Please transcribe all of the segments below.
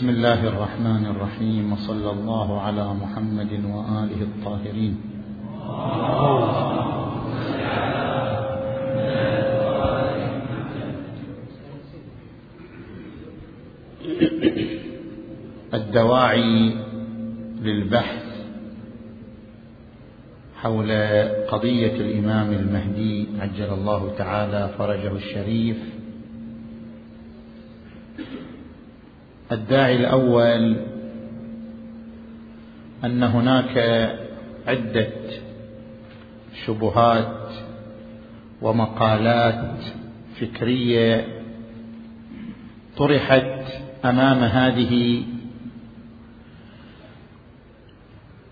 بسم الله الرحمن الرحيم وصلى الله على محمد وآله الطاهرين. الدواعي للبحث حول قضية الإمام المهدي عجل الله تعالى فرجه الشريف الداعي الأول أن هناك عدة شبهات ومقالات فكرية طرحت أمام هذه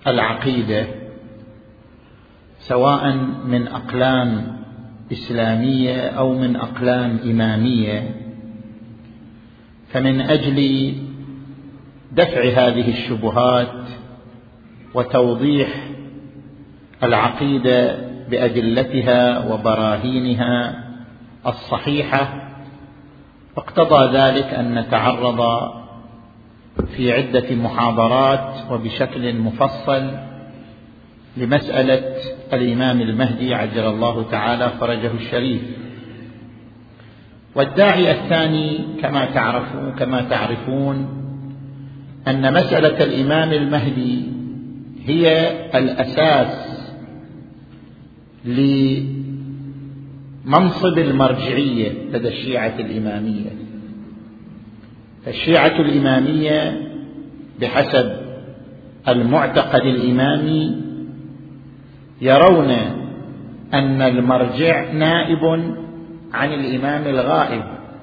العقيدة سواء من أقلام إسلامية أو من أقلام إمامية. فمن أجل دفع هذه الشبهات وتوضيح العقيدة بأدلتها وبراهينها الصحيحة اقتضى ذلك أن نتعرض في عدة محاضرات وبشكل مفصل لمسألة الإمام المهدي عجل الله تعالى فرجه الشريف. والداعي الثاني كما تعرفون كما تعرفون أن مسألة الإمام المهدي هي الأساس لمنصب المرجعية لدى الشيعة الإمامية. فالشيعه الإمامية بحسب المعتقد الإمامي يرون أن المرجع نائب عن الإمام الغائب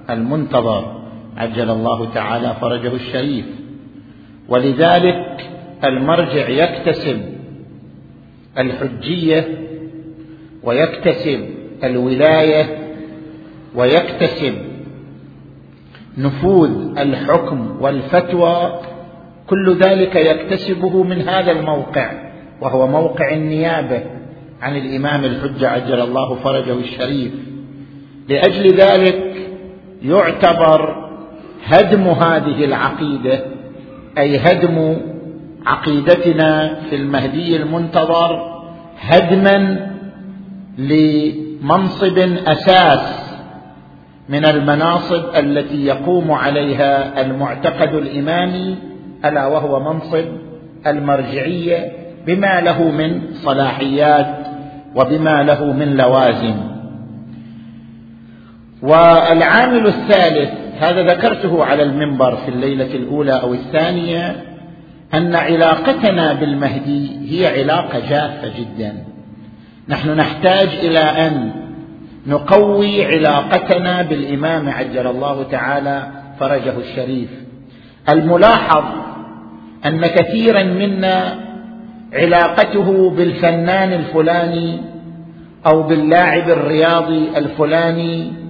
المنتظر عجل الله تعالى فرجه الشريف. ولذلك المرجع يكتسب الحجية ويكتسب الولاية ويكتسب نفوذ الحكم والفتوى كل ذلك يكتسبه من هذا الموقع وهو موقع النيابة عن الإمام الحجة عجل الله فرجه الشريف. لأجل ذلك يعتبر هدم هذه العقيدة أي هدم عقيدتنا في المهدي المنتظر هدما لمنصب أساس من المناصب التي يقوم عليها المعتقد الإمامي ألا وهو منصب المرجعية بما له من صلاحيات وبما له من لوازم. والعامل الثالث هذا ذكرته على المنبر في الليلة الأولى أو الثانية أن علاقتنا بالمهدي هي علاقة جافة جدا. نحن نحتاج إلى أن نقوي علاقتنا بالإمام عجل الله تعالى فرجه الشريف. الملاحظ أن كثيرا منا علاقته بالفنان الفلاني أو باللاعب الرياضي الفلاني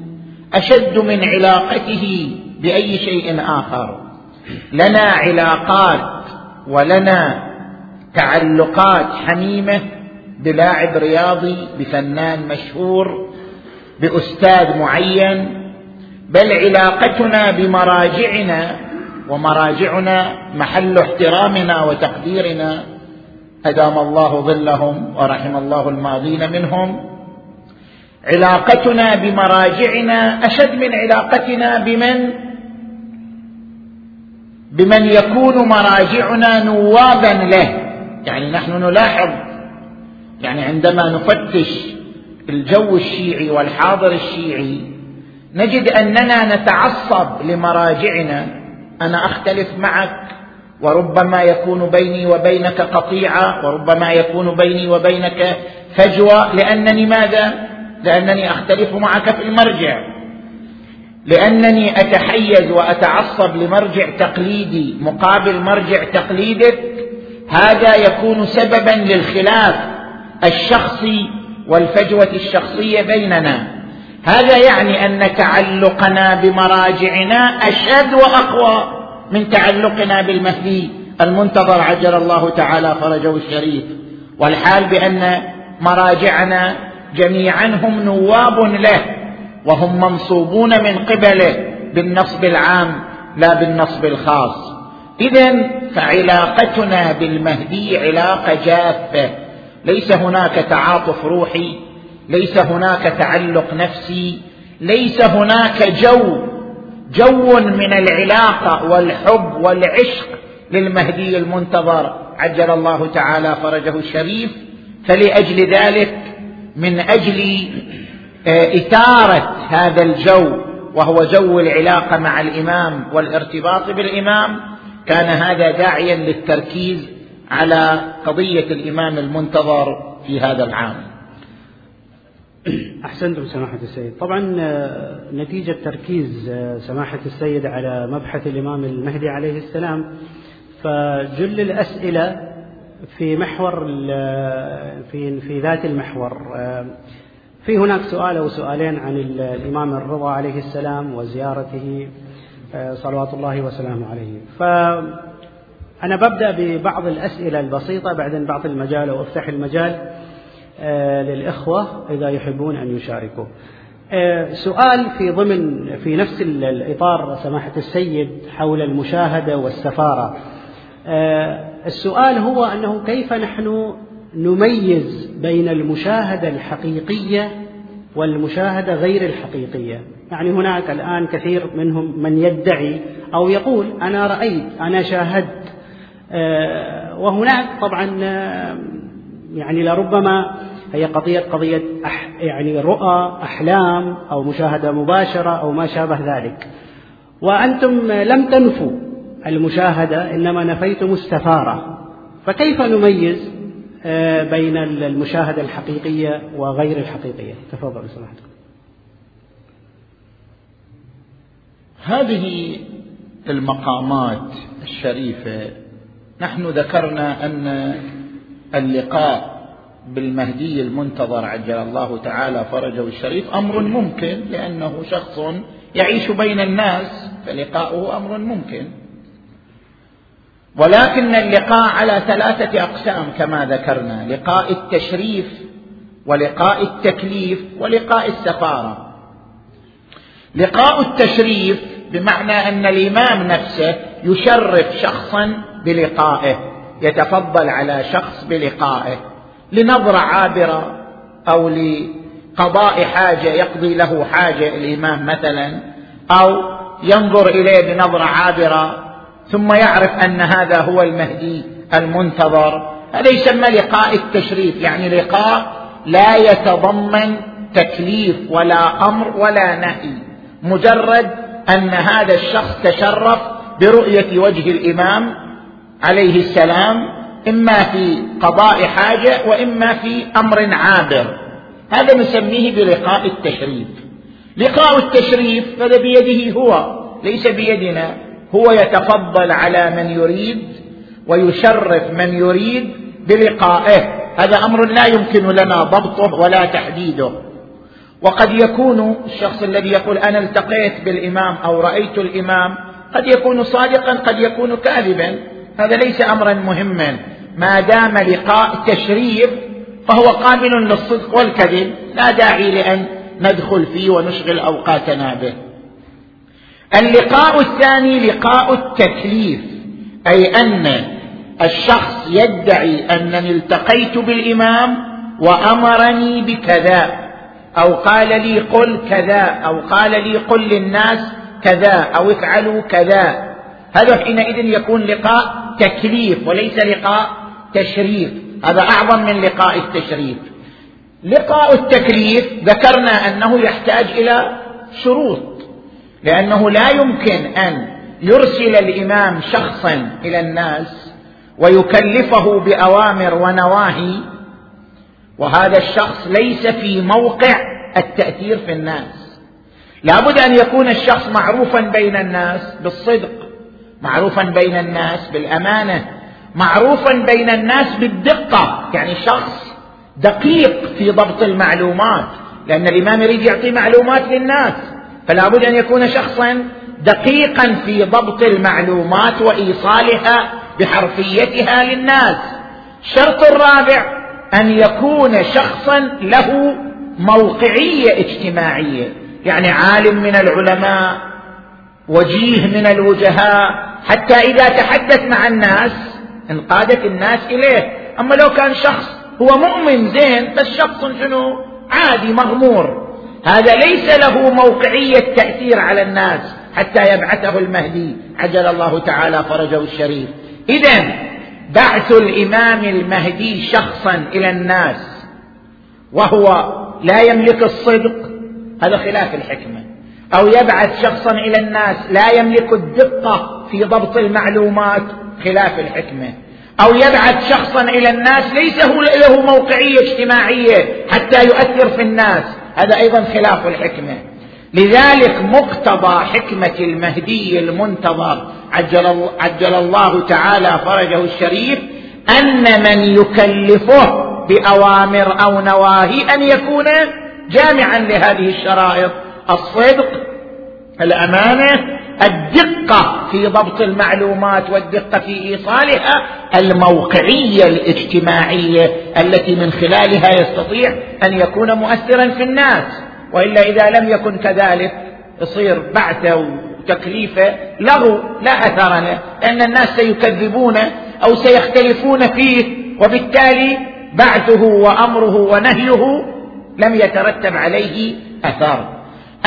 أشد من علاقته بأي شيء آخر. لنا علاقات ولنا تعلقات حميمة بلاعب رياضي بفنان مشهور بأستاذ معين بل علاقتنا بمراجعنا ومراجعنا محل احترامنا وتقديرنا. ادام الله ظلهم ورحم الله الماضين منهم. علاقتنا بمراجعنا أشد من علاقتنا بمن؟ بمن يكون مراجعنا نوابا له. يعني نحن نلاحظ يعني عندما نفتش الجو الشيعي والحاضر الشيعي نجد أننا نتعصب لمراجعنا. أنا أختلف معك وربما يكون بيني وبينك قطيعة وربما يكون بيني وبينك فجوة لأنني ماذا؟ لأنني أختلف معك في المرجع. لأنني أتحيز وأتعصب لمرجع تقليدي مقابل مرجع تقليدك. هذا يكون سببا للخلاف الشخصي والفجوة الشخصية بيننا. هذا يعني أن تعلقنا بمراجعنا أشد وأقوى من تعلقنا بالمهدي المنتظر عجل الله تعالى فرجه الشريف. والحال بأن مراجعنا جميعا هم نواب له وهم منصوبون من قبله بالنصب العام لا بالنصب الخاص. اذا فعلاقتنا بالمهدي علاقة جافة. ليس هناك تعاطف روحي ليس هناك تعلق نفسي ليس هناك جو جو من العلاقة والحب والعشق للمهدي المنتظر. عجل الله تعالى فرجه الشريف. فلأجل ذلك من أجل آه، إثارة هذا الجو وهو جو العلاقة مع الإمام والارتباط بالإمام كان هذا داعيا للتركيز على قضية الإمام المنتظر في هذا العام. أحسنتم سماحة السيد. طبعا آه، نتيجة تركيز آه، سماحة السيد على مبحث الإمام المهدي عليه السلام فجل الأسئلة في محور في في ذات المحور. في هناك سؤال أو سؤالين عن الإمام الرضا عليه السلام وزيارته صلوات الله وسلامه عليه. فأنا ببدأ ببعض الأسئلة البسيطة بعدين بعطي المجال أو أفتح المجال للإخوة إذا يحبون أن يشاركوا. سؤال في ضمن في نفس الإطار سماحة السيد حول المشاهدة والسفارة. آه، السؤال هو أنه كيف نحن نميز بين المشاهدة الحقيقية والمشاهدة غير الحقيقية؟ يعني هناك الآن كثير منهم من يدعي أو يقول أنا رأيت أنا شاهدت. وهناك طبعا يعني لربما هي قضية قضية أح يعني رؤى أحلام أو مشاهدة مباشرة أو ما شابه ذلك. وأنتم لم تنفوا. المشاهدة إنما نفيتم السفارة فكيف نميز آه، بين المشاهدة الحقيقية وغير الحقيقية؟ تفضل سماحتكم هذه المقامات الشريفة نحن ذكرنا أن اللقاء بالمهدي المنتظر عجل الله تعالى فرجه الشريف أمر ممكن لأنه شخص يعيش بين الناس فلقاؤه أمر ممكن. ولكن اللقاء على ثلاثة أقسام كما ذكرنا لقاء التشريف ولقاء التكليف ولقاء السفارة. لقاء التشريف بمعنى أن الإمام نفسه يشرف شخصا بلقائه يتفضل على شخص بلقائه لنظرة عابرة أو لقضاء حاجة يقضي له حاجة الإمام مثلا أو ينظر إليه بنظرة عابرة ثم يعرف أن هذا هو المهدي المنتظر. هذا يسمى لقاء التشريف يعني لقاء لا يتضمن تكليف ولا أمر ولا نهي مجرد أن هذا الشخص تشرف برؤية وجه الإمام عليه السلام إما في قضاء حاجة وإما في أمر عابر. هذا نسميه بلقاء التشريف. لقاء التشريف هذا بيده هو ليس بيدنا. هو يتفضل على من يريد ويشرف من يريد بلقائه. هذا أمر لا يمكن لنا ضبطه ولا تحديده. وقد يكون الشخص الذي يقول أنا التقيت بالإمام أو رأيت الإمام قد يكون صادقا قد يكون كاذبا. هذا ليس امرا مهما. ما دام لقاء تشريف فهو قابل للصدق والكذب. لا داعي لأن ندخل فيه ونشغل أوقاتنا به. اللقاء الثاني لقاء التكليف أي أن الشخص يدعي انني التقيت بالإمام وأمرني بكذا أو قال لي قل كذا أو قال لي قل للناس كذا أو افعلوا كذا. هذا حينئذ يكون لقاء تكليف وليس لقاء تشريف هذا أعظم من لقاء التشريف. لقاء التكليف ذكرنا أنه يحتاج إلى شروط. لأنه لا يمكن أن يرسل الإمام شخصا إلى الناس ويكلفه بأوامر ونواهي وهذا الشخص ليس في موقع التأثير في الناس. لابد أن يكون الشخص معروفا بين الناس بالصدق معروفا بين الناس بالأمانة معروفا بين الناس بالدقة. يعني شخص دقيق في ضبط المعلومات لأن الإمام يريد يعطي معلومات للناس. فلا بد أن يكون شخصا دقيقا في ضبط المعلومات وإيصالها بحرفيتها للناس. الشرط الرابع أن يكون شخصا له موقعية اجتماعية. يعني عالم من العلماء وجيه من الوجهاء. حتى إذا تحدث مع الناس انقادت الناس إليه. أما لو كان شخص هو مؤمن زين بس شخص شنو؟ عادي مغمور. هذا ليس له موقعية تأثير على الناس حتى يبعثه المهدي. عجل الله تعالى فرجه الشريف. إذا بعث الإمام المهدي شخصا إلى الناس وهو لا يملك الصدق. هذا خلاف الحكمة. أو يبعث شخصا إلى الناس لا يملك الدقة في ضبط المعلومات. خلاف الحكمة. أو يبعث شخصا إلى الناس ليس له موقعية اجتماعية حتى يؤثر في الناس. هذا أيضا خلاف الحكمة. لذلك مقتضى حكمة المهدي المنتظر عجل, الله تعالى فرجه الشريف أن من يكلفه بأوامر أو نواهي أن يكون جامعا لهذه الشرائط. الصدق الأمانة الدقة في ضبط المعلومات والدقة في إيصالها الموقعية الاجتماعية التي من خلالها يستطيع أن يكون مؤثرا في الناس. وإلا إذا لم يكن كذلك يصير بعثه وتكليفه لغو لا أثر له لأن الناس سيكذبونه أو سيختلفون فيه وبالتالي بعثه وأمره ونهيه لم يترتب عليه أثر.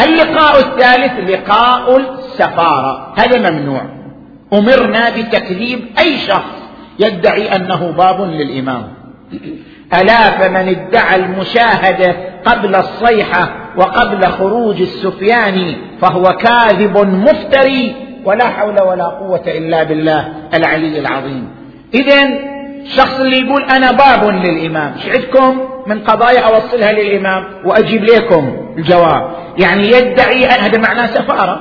اللقاء الثالث لقاء السفارة. هذا ممنوع. أمرنا بتكذيب أي شخص يدعي أنه باب للإمام. ألا فمن ادعى المشاهدة قبل الصيحة وقبل خروج السفياني فهو كاذب مفتري ولا حول ولا قوة إلا بالله العلي العظيم. إذا الشخص اللي يقول أنا باب للإمام شعدكم من قضايا أوصلها للإمام وأجيب لكم الجواب. يعني يدعي هذا معناه سفارة.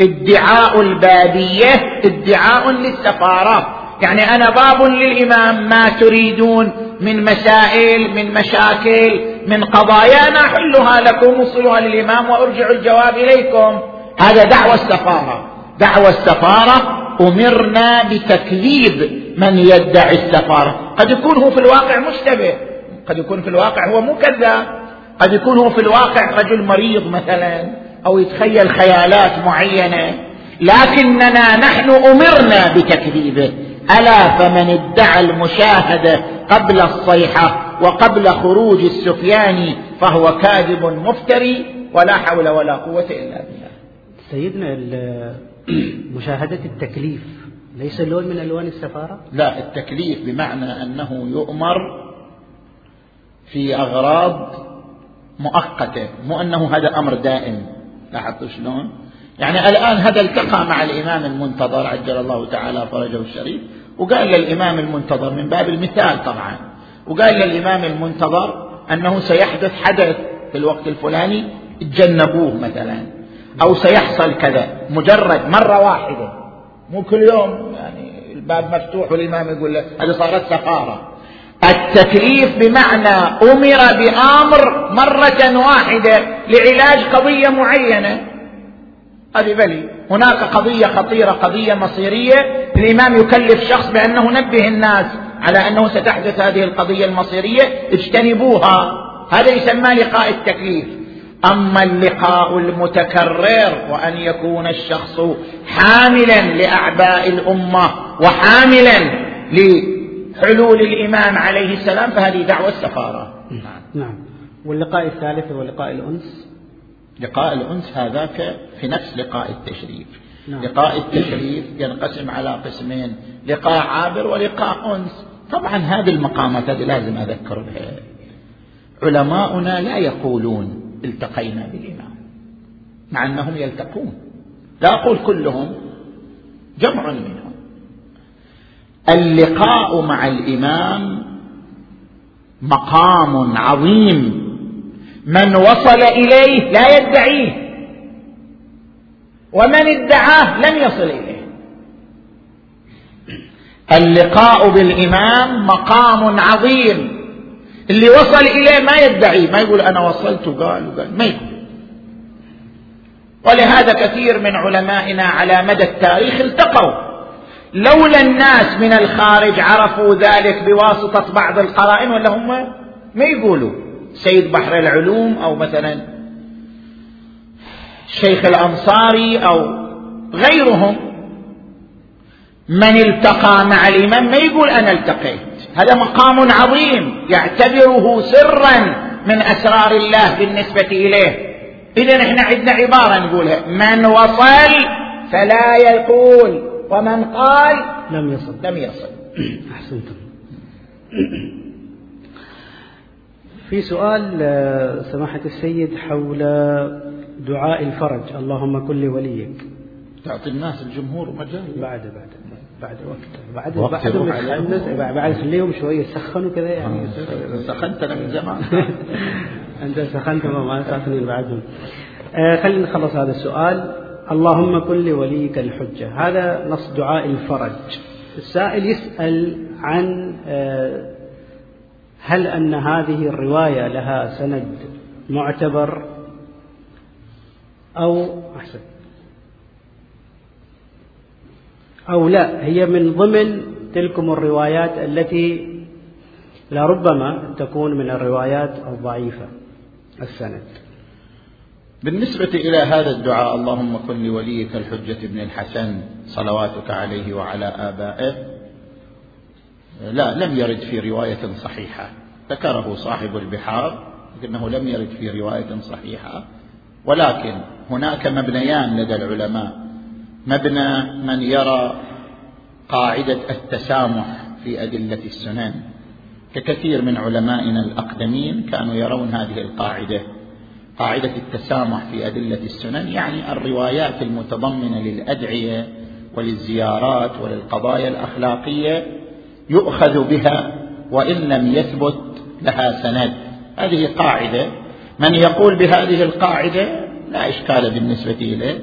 ادعاء البابية ادعاء للسفارة. يعني أنا باب للإمام ما تريدون من مسائل من مشاكل من قضايا أنا أحلها لكم وصلها للإمام وأرجع الجواب إليكم. هذا دعوة السفارة. دعوة السفارة أمرنا بتكذيب من يدعي السفارة. قد يكون هو في الواقع مشتبه قد يكون في الواقع هو مو كذاب قد يكون هو في الواقع رجل مريض مثلا أو يتخيل خيالات معينة لكننا نحن أمرنا بتكذيبه ألا فمن ادعى المشاهدة قبل الصيحة وقبل خروج السفياني فهو كاذب مفتري ولا حول ولا قوة إلا بالله سيدنا مشاهدة التكليف ليس لون من ألوان السفارة؟ لا التكليف بمعنى أنه يؤمر في أغراض مؤقتة مو أنه هذا أمر دائم. لاحظتوا شلون؟ يعني الآن هذا التقى مع الإمام المنتظر عجل الله تعالى فرجه الشريف وقال للإمام المنتظر من باب المثال طبعا وقال للإمام المنتظر أنه سيحدث حدث في الوقت الفلاني تجنبوه مثلا أو سيحصل كذا مجرد مرة واحدة. مو كل يوم يعني الباب مفتوح والإمام يقول له هذه صارت سفارة التكليف بمعنى أمر بأمر مرة واحدة لعلاج قضية معينة. هذه بلي. هناك قضية خطيرة قضية مصيرية. الإمام يكلف شخص بأنه نبه الناس على أنه ستحدث هذه القضية المصيرية. اجتنبوها. هذا يسمى لقاء التكليف. أما اللقاء المتكرر وأن يكون الشخص حاملا لأعباء الأمة وحاملا لحلول الإمام عليه السلام فهذه دعوة السفارة نعم, نعم. واللقاء الثالث هو لقاء الأنس؟ لقاء الأنس هذاك في نفس لقاء التشريف. نعم. لقاء التشريف ينقسم على قسمين لقاء عابر ولقاء أنس. طبعا هذه المقامات هذه لازم أذكر بها علماؤنا لا يقولون التقينا بالإمام مع أنهم يلتقون. لا أقول كلهم جمع منهم اللقاء مع الإمام مقام عظيم. من وصل إليه لا يدعيه. ومن ادعاه لم يصل إليه. اللقاء بالإمام مقام عظيم. اللي وصل إليه ما يدعي. ما يقول أنا وصلت وقال وقال. ما يقول ولهذا كثير من علمائنا على مدى التاريخ التقوا. لولا الناس من الخارج عرفوا ذلك بواسطة بعض القرائن ولا هم ما يقولوا؟ سيد بحر العلوم أو مثلا الشيخ الأنصاري أو غيرهم من التقى مع الإمام ما يقول أنا التقيت. هذا مقام عظيم يعتبره سرا من أسرار الله بالنسبة إليه. إذا نحن عندنا عبارة نقولها من وصل فلا يقول. ومن قال لم يصل. لم يصل. أحسنتم. في سؤال آه، سماحة السيد حول دعاء الفرج. اللهم كن لوليك. تعطي الناس الجمهور مجال. بعد بعد بعد وقت. بعد وقت بعد بعد خليهم شوية يسخنوا كذا يعني. آه، سخنت أنا من زمان. أنت سخنت ما ساخنين بعدهم. آه خلينا نخلص هذا السؤال. اللهم كن لوليك الحجة. هذا نص دعاء الفرج. السائل يسأل عن آه هل أن هذه الرواية لها سند معتبر؟ أو أحسن. أو لا هي من ضمن تلكم الروايات التي لربما تكون من الروايات الضعيفة السند. بالنسبة إلى هذا الدعاء اللهم كن لوليك الحجة بن الحسن صلواتك عليه وعلى آبائه. لا لم يرد في رواية صحيحة. ذكره صاحب البحار لكنه لم يرد في رواية صحيحة. ولكن هناك مبنيان لدى العلماء. مبنى من يرى قاعدة التسامح في أدلة السنن. ككثير من علمائنا الأقدمين كانوا يرون هذه القاعدة. قاعدة التسامح في أدلة السنن يعني الروايات المتضمنة للأدعية وللزيارات وللقضايا الأخلاقية يؤخذ بها وإن لم يثبت لها سند. هذه قاعدة. من يقول بهذه القاعدة؟ لا إشكال بالنسبة إليه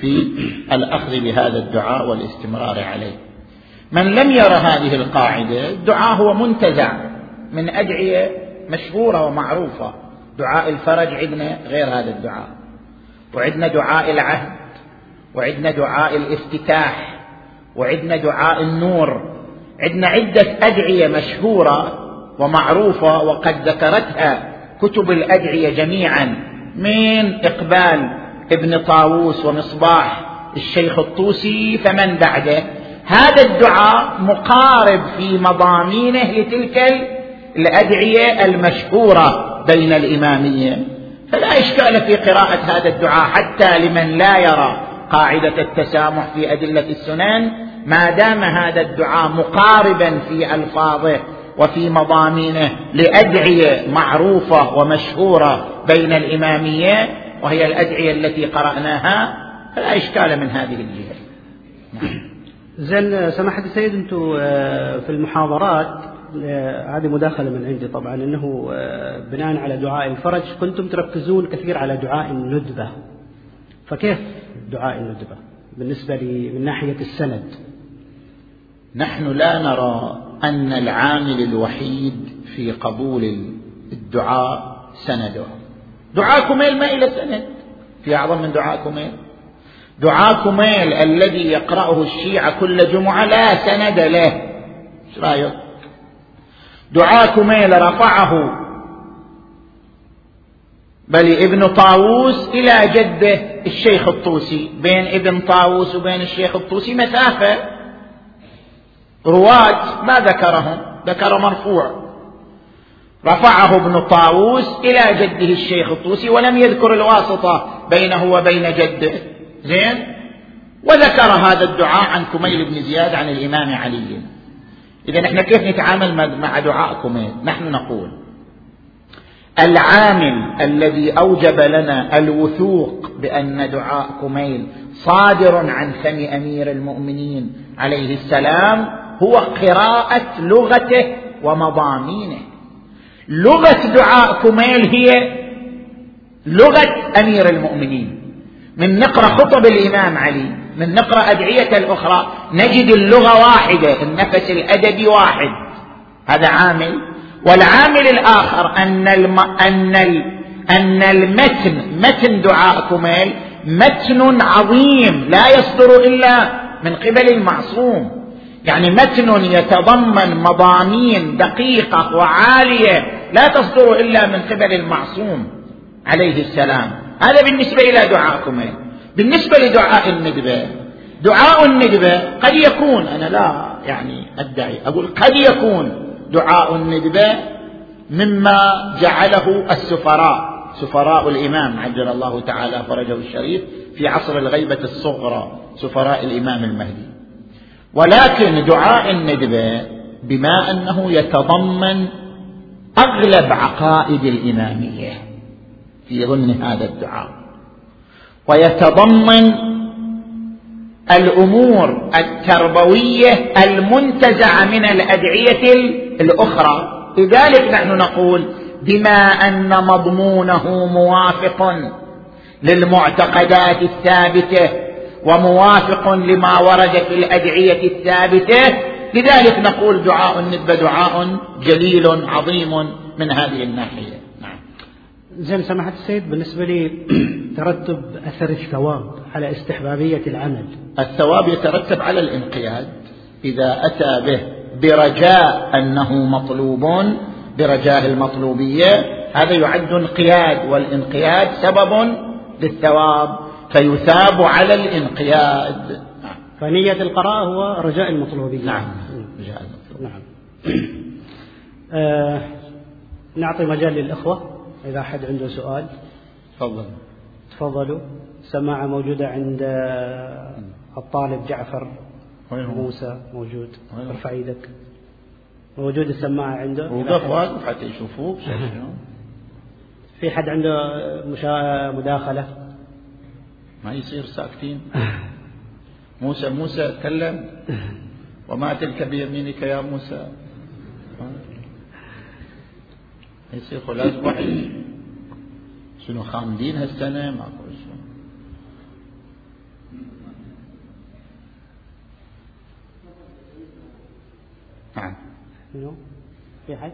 في الأخذ بهذا الدعاء والاستمرار عليه. من لم ير هذه القاعدة الدعاء هو منتزع من أدعية مشهورة ومعروفة. دعاء الفرج عندنا غير هذا الدعاء. وعندنا دعاء العهد وعندنا دعاء الافتتاح وعندنا دعاء النور. عندنا عدة أدعية مشهورة ومعروفة وقد ذكرتها كتب الأدعية جميعا من إقبال ابن طاووس ومصباح الشيخ الطوسي فمن بعده. هذا الدعاء مقارب في مضامينه لتلك الأدعية المشهورة. بين الإمامية فلا إشكال في قراءة هذا الدعاء حتى لمن لا يرى قاعدة التسامح في أدلة السنن. ما دام هذا الدعاء مقاربا في ألفاظه وفي مضامينه لأدعية معروفة ومشهورة بين الإمامية وهي الأدعية التي قرأناها فلا إشكال من هذه الجهة. زين سماحة السيد أنتم آه، في المحاضرات هذه مداخلة من عندي طبعا أنه آه، بناء على دعاء الفرج كنتم تركزون كثير على دعاء الندبة. فكيف دعاء الندبة بالنسبة لي من ناحية السند؟ نحن لا نرى أن العامل الوحيد في قبول الدعاء سنده. دعاء كميل ما إلى سند؟ في أعظم من دعاء كميل دعاء كميل الذي يقرأه الشيعة كل جمعة لا سند له. إيش رأيك؟ دعاء كميل رفعه. بل ابن طاووس إلى جده الشيخ الطوسي. بين ابن طاووس وبين الشيخ الطوسي مسافة. رواة ما ذكرهم ذكر مرفوع. رفعه ابن طاووس إلى جده الشيخ الطوسي ولم يذكر الواسطة بينه وبين جده. زين؟ وذكر هذا الدعاء عن كميل بن زياد عن الإمام علي. إذا نحن كيف نتعامل مع دعاء نحن نقول العامل الذي أوجب لنا الوثوق بأن دعاء كميل صادر عن فم أمير المؤمنين عليه السلام هو قراءة لغته ومضامينه. لغة دعاء كميل هي لغة أمير المؤمنين. من نقرأ خطب الإمام علي من نقرأ أدعية الأخرى نجد اللغة واحدة النفس الأدبي واحد. هذا عامل. والعامل الآخر أن الم... أن ال... أن المتن متن دعاء كميل متن عظيم لا يصدر إلا من قبل المعصوم. يعني متن يتضمن مضامين دقيقة وعالية لا تصدر إلا من قبل المعصوم. عليه السلام. هذا بالنسبة إلى دعاء كميل. بالنسبة لدعاء الندبة دعاء الندبة قد يكون أنا لا يعني أدعي أقول قد يكون دعاء الندبة مما جعله السفراء سفراء الإمام عجل الله تعالى فرجه الشريف في عصر الغيبة الصغرى سفراء الإمام المهدي. ولكن دعاء الندبة بما أنه يتضمن أغلب عقائد الإمامية في ضمن هذا الدعاء. ويتضمن الأمور التربوية المنتزعة من الأدعية الأخرى. لذلك نحن نقول بما أن مضمونه موافق للمعتقدات الثابتة وموافق لما ورد في الأدعية الثابتة. لذلك نقول دعاء الندبة دعاء جليل عظيم من هذه الناحية. نعم زين سماحة السيد بالنسبة لي ترتب أثر الثواب على استحبابية العمل. الثواب يترتب على الانقياد. إذا أتى به برجاء أنه مطلوب برجاء المطلوبية هذا يعد انقياد والانقياد سبب للثواب فيثاب على الانقياد. فنية القراءة هو رجاء المطلوبية. نعم. رجاء المطلوبية. نعم. آه نعطي مجال للإخوة. إذا أحد عنده سؤال. تفضل. تفضلوا. سماعة موجودة عند الطالب جعفر. وين؟ موسى موجود؟ ارفع إيدك. موجود السماعة عنده؟ وقف واقف حتى يشوفوك؟ في حد عنده مشا... مداخلة؟ ما يصير ساكتين. موسى موسى تكلم. وما تلك بيمينك يا موسى. يصير خلاص وحي شنو خامدين هالسنة ما شنو نعم شنو؟ في حد؟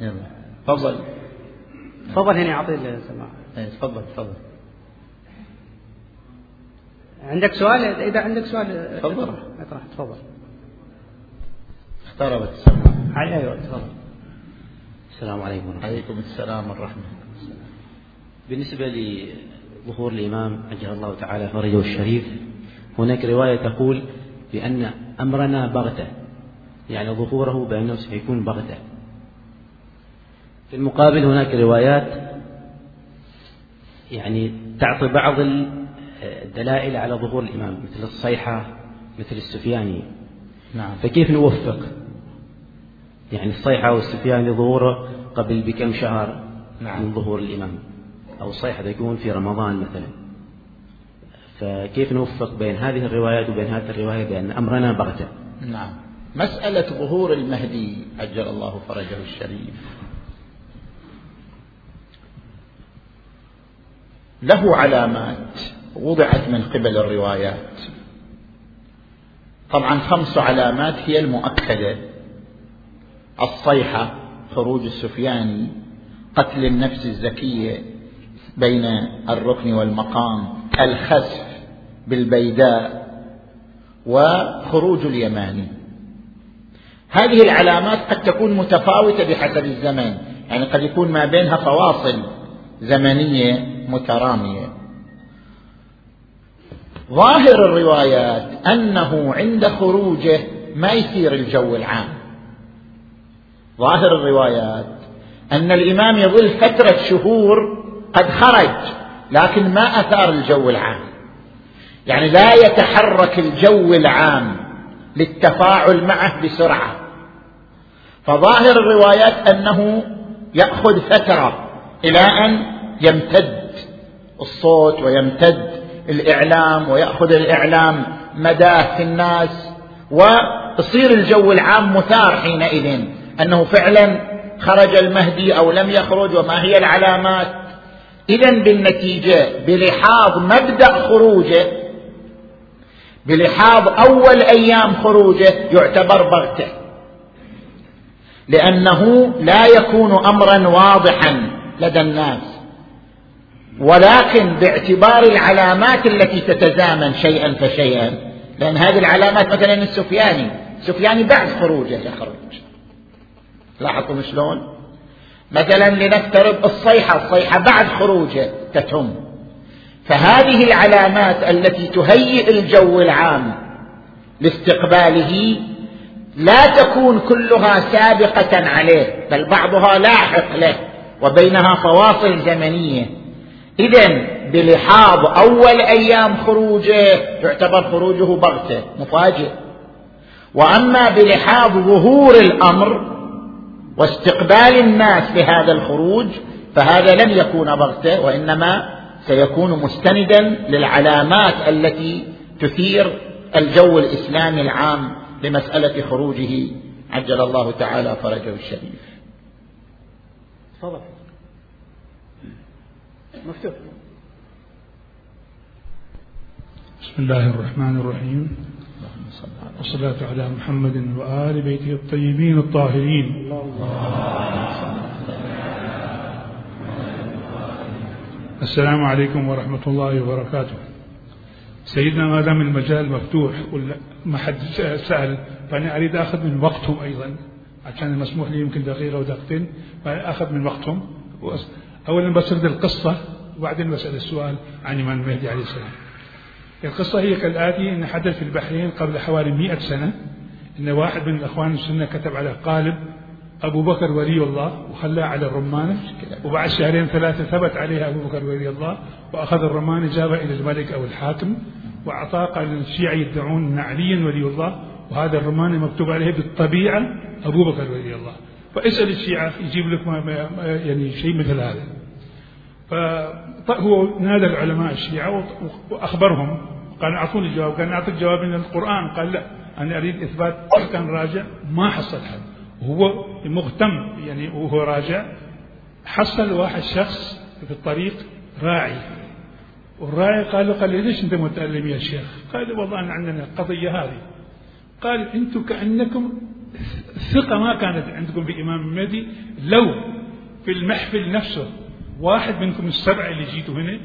يلا تفضل تفضل هنا أعطي السماعة تفضل تفضل عندك سؤال؟ إذا عندك سؤال تفضل. اطرح تفضل. اقتربت السماء. أيوه تفضل. السلام عليكم ورحمة الله. عليكم السلام والرحمة بالنسبة لظهور الإمام عجل الله تعالى فرجه الشريف هناك رواية تقول بأن أمرنا بغتة يعني ظهوره بأنه سيكون بغتة. في المقابل هناك روايات يعني تعطي بعض الدلائل على ظهور الإمام مثل الصيحة مثل السفياني. نعم. فكيف نوفق؟ يعني الصيحة والسفياني ظهوره قبل بكم شهر نعم. من ظهور الإمام. أو الصيحة يكون في رمضان مثلا. فكيف نوفق بين هذه الروايات وبين هذه الرواية؟ بأن أمرنا بغتة نعم. مسألة ظهور المهدي عجل الله فرجه الشريف. له علامات وضعت من قبل الروايات. طبعا خمس علامات هي المؤكدة. الصيحة خروج السفياني قتل النفس الزكية بين الركن والمقام الخسف بالبيداء وخروج اليماني هذه العلامات قد تكون متفاوتة بحسب الزمن يعني قد يكون ما بينها فواصل زمنية مترامية. ظاهر الروايات أنه عند خروجه ما يثير الجو العام. ظاهر الروايات أن الإمام يظل فترة شهور قد خرج لكن ما أثار الجو العام. يعني لا يتحرك الجو العام للتفاعل معه بسرعة. فظاهر الروايات أنه يأخذ فترة إلى أن يمتد الصوت ويمتد الإعلام ويأخذ الإعلام مداه في الناس ويصير الجو العام مثار حينئذ. أنه فعلا خرج المهدي أو لم يخرج وما هي العلامات. إذا بالنتيجة بلحاظ مبدأ خروجه بلحاظ أول أيام خروجه يعتبر بغتة. لأنه لا يكون أمرا واضحا لدى الناس. ولكن باعتبار العلامات التي تتزامن شيئا فشيئا لأن هذه العلامات مثلا السفياني. السفياني بعد خروجه يخرج. لاحظتم شلون؟ مثلا لنفترض الصيحة الصيحة بعد خروجه تتم. فهذه العلامات التي تهيئ الجو العام لاستقباله لا تكون كلها سابقة عليه بل بعضها لاحق له وبينها فواصل زمنية. اذا بلحاظ أول أيام خروجه يعتبر خروجه بغتة مفاجئ. وأما بلحاظ ظهور الأمر واستقبال الناس لهذا الخروج فهذا لن يكون بغتة وإنما سيكون مستندا للعلامات التي تثير الجو الإسلامي العام لمسألة خروجه عجل الله تعالى فرجه الشريف. تفضل. مفتوح. بسم الله الرحمن الرحيم والصلاة على محمد وآل بيته الطيبين الطاهرين. السلام عليكم ورحمة الله وبركاته. سيدنا ما دام المجال مفتوح ما حد سأل. فأنا أريد أخذ من وقتهم أيضا. عشان المسموح لي يمكن دقيقة أو دقيقتين. فأخذ من وقتهم. أولا بسرد القصة وبعدين بسأل السؤال عن إمام المهدي عليه السلام. القصة هي كالآتي أن حدث في البحرين قبل حوالي مئة سنة أن واحد من الأخوان السنة كتب على قالب أبو بكر ولي الله وخلاه على الرمانة وبعد شهرين ثلاثة ثبت عليها أبو بكر ولي الله وأخذ الرمانة جابها إلى الملك أو الحاكم وأعطاه قال الشيعة يدعون أن عليا ولي الله وهذا الرمانة مكتوب عليه بالطبيعة أبو بكر ولي الله. فاسأل الشيعة يجيب لك ما يعني شيء مثل هذا. فهو نادى العلماء الشيعة وأخبرهم قال أعطوني الجواب قال أعطيك جواب من القرآن قال لا أنا أريد إثبات كان راجع ما حصل حد وهو مهتم يعني وهو راجع حصل واحد شخص في الطريق راعي. والراعي قال له قال لي ليش أنت متألم يا شيخ؟ قال والله أنا عندنا القضية هذه. قال أنتم كأنكم ثقة ما كانت عندكم بإمام المهدي لو في المحفل نفسه واحد منكم السبعة اللي جيتوا هنا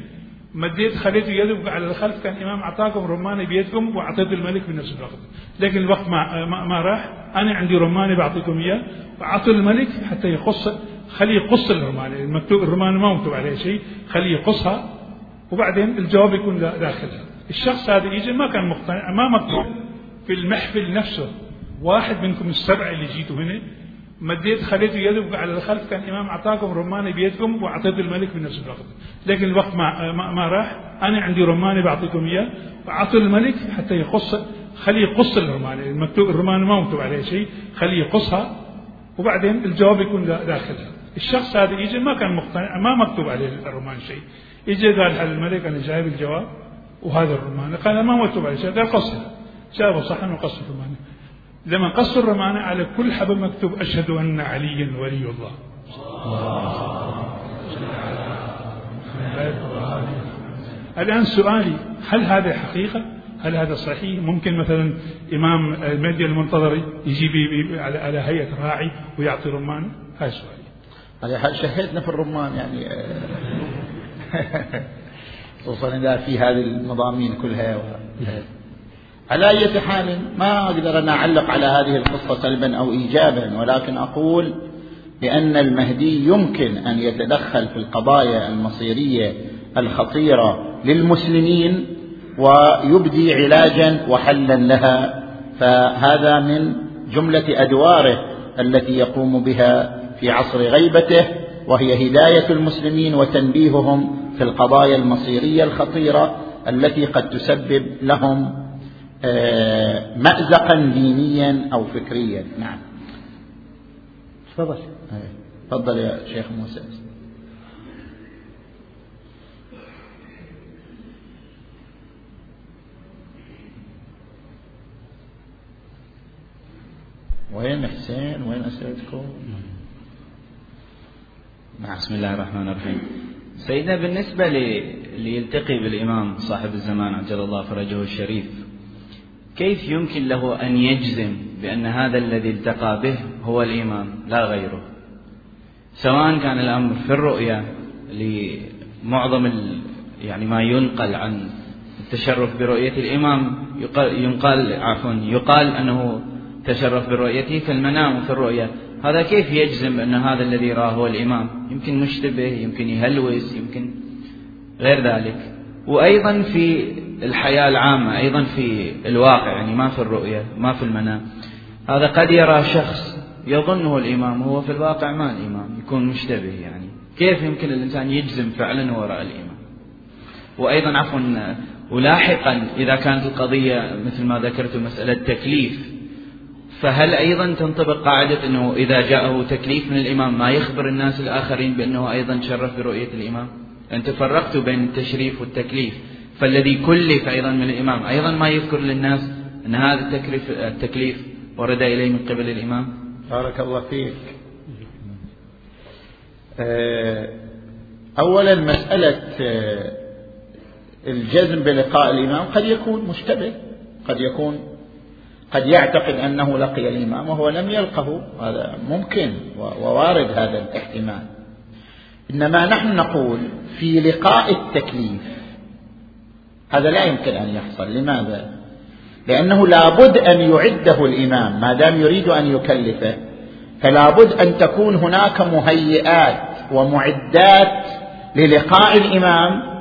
مديت خليته يدك على الخلف كان الإمام أعطاكم رمانة بيدكم وأعطيت الملك بنفس الوقت. لكن الوقت ما, ما, ما راح. أنا عندي رمانة بعطيكم إياه وأعطوا الملك حتى يقص خليه يقص الرمانة. المكتوب الرمانة ما مكتوب عليها شيء خليه يقصها وبعدين الجواب يكون داخلها. الشخص هذا يجي ما كان مقتنع ما مكتوب في المحفل نفسه واحد منكم السبعة اللي جيتوا هنا مديت خليته يدك على الخلف كان الإمام أعطاكم رمانة بيدكم وأعطيت الملك بنفس الوقت لكن الوقت ما, ما, ما راح. أنا عندي رمانة بعطيكم إياه وأعطوا الملك حتى يقص خليه يقص الرمانة المكتوب الرمانة ما مكتوب عليها شيء خليه يقصها وبعدين الجواب يكون داخلها. الشخص هذا يجي ما كان مقتنع ما مكتوب عليه الرمان شيء. يجي قال حل الملك أنا جايب الجواب وهذا الرمان. قال ما مكتوب عليه شيء قال قصها جابه صحن وقص الرمان لما قص الرمانة على كل حبل مكتوب أشهد أن عليا ولي الله الآن سؤالي هل هذا حقيقة؟ هل هذا صحيح؟ ممكن مثلا إمام المهدي المنتظر يجي على, هيئة راعي ويعطي رمان؟ هذا سؤالي. شهدنا في الرمان يعني خصوصا إذا في هذه المضامين كلها على أي حال ما أقدر أن أعلق على هذه القصة سلبا أو إيجابا ولكن أقول بأن المهدي يمكن أن يتدخل في القضايا المصيرية الخطيرة للمسلمين ويبدي علاجا وحلا لها. فهذا من جملة أدواره التي يقوم بها في عصر غيبته وهي هداية المسلمين وتنبيههم في القضايا المصيرية الخطيرة التي قد تسبب لهم مأزقا دينيا أو فكريا. نعم. تفضل. تفضل يا شيخ موسى. وين حسين وين أسئلتكم؟ نعم بسم الله الرحمن الرحيم. سيدنا بالنسبة لي يلتقي بالإمام صاحب الزمان عجل الله فرجه الشريف كيف يمكن له أن يجزم بأن هذا الذي التقى به هو الإمام لا غيره؟ سواء كان الأمر في الرؤيا لمعظم يعني ما ينقل عن التشرف برؤية الإمام يقال عفوا يقال أنه تشرف برؤيته في المنام وفي الرؤيا. هذا كيف يجزم أن هذا الذي راه هو الإمام؟ يمكن مشتبه يمكن يهلوس يمكن غير ذلك. وأيضا في الحياة العامة أيضا في الواقع يعني ما في الرؤية ما في المنام هذا قد يرى شخص يظنه الإمام وهو في الواقع ما الإمام يكون مشتبه يعني. كيف يمكن الإنسان يجزم فعلا وراء الإمام؟ وأيضا عفوا ولاحقا إذا كانت القضية مثل ما ذكرت مسألة تكليف فهل أيضا تنطبق قاعدة أنه إذا جاءه تكليف من الإمام ما يخبر الناس الآخرين بأنه أيضا شرف برؤية الإمام؟ أنت فرقت بين التشريف والتكليف فالذي كلف أيضا من الإمام أيضا ما يذكر للناس أن هذا التكليف, التكليف ورد إليه من قبل الإمام. بارك الله فيك. أولا مسألة آه، الجزم بلقاء الإمام قد يكون مشتبه قد يكون قد يعتقد أنه لقي الإمام وهو لم يلقه هذا ممكن ووارد هذا الاحتمال. إنما نحن نقول في لقاء التكليف. هذا لا يمكن أن يحصل. لماذا؟ لأنه لابد أن يعده الإمام. ما دام يريد أن يكلفه فلابد أن تكون هناك مهيئات ومعدات للقاء الإمام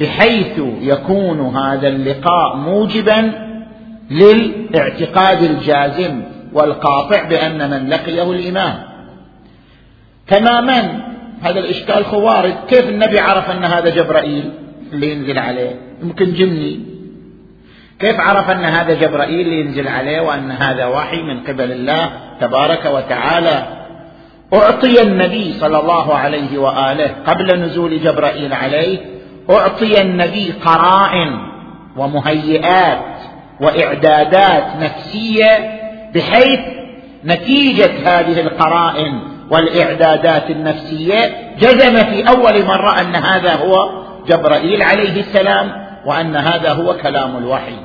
بحيث يكون هذا اللقاء موجبا للاعتقاد الجازم والقاطع بأن من لقيه الإمام. تماما هذا الإشكال خوارد كيف النبي عرف أن هذا جبرائيل اللي ينزل عليه؟ يمكن جني. كيف عرف أن هذا جبرائيل اللي ينزل عليه وأن هذا وحي من قبل الله تبارك وتعالى؟ أعطي النبي صلى الله عليه وآله قبل نزول جبرائيل عليه أعطي النبي قرائن ومهيئات وإعدادات نفسية بحيث نتيجة هذه القرائن والإعدادات النفسية جزم في أول مرة أن هذا هو جبرائيل عليه السلام وأن هذا هو كلام الوحي.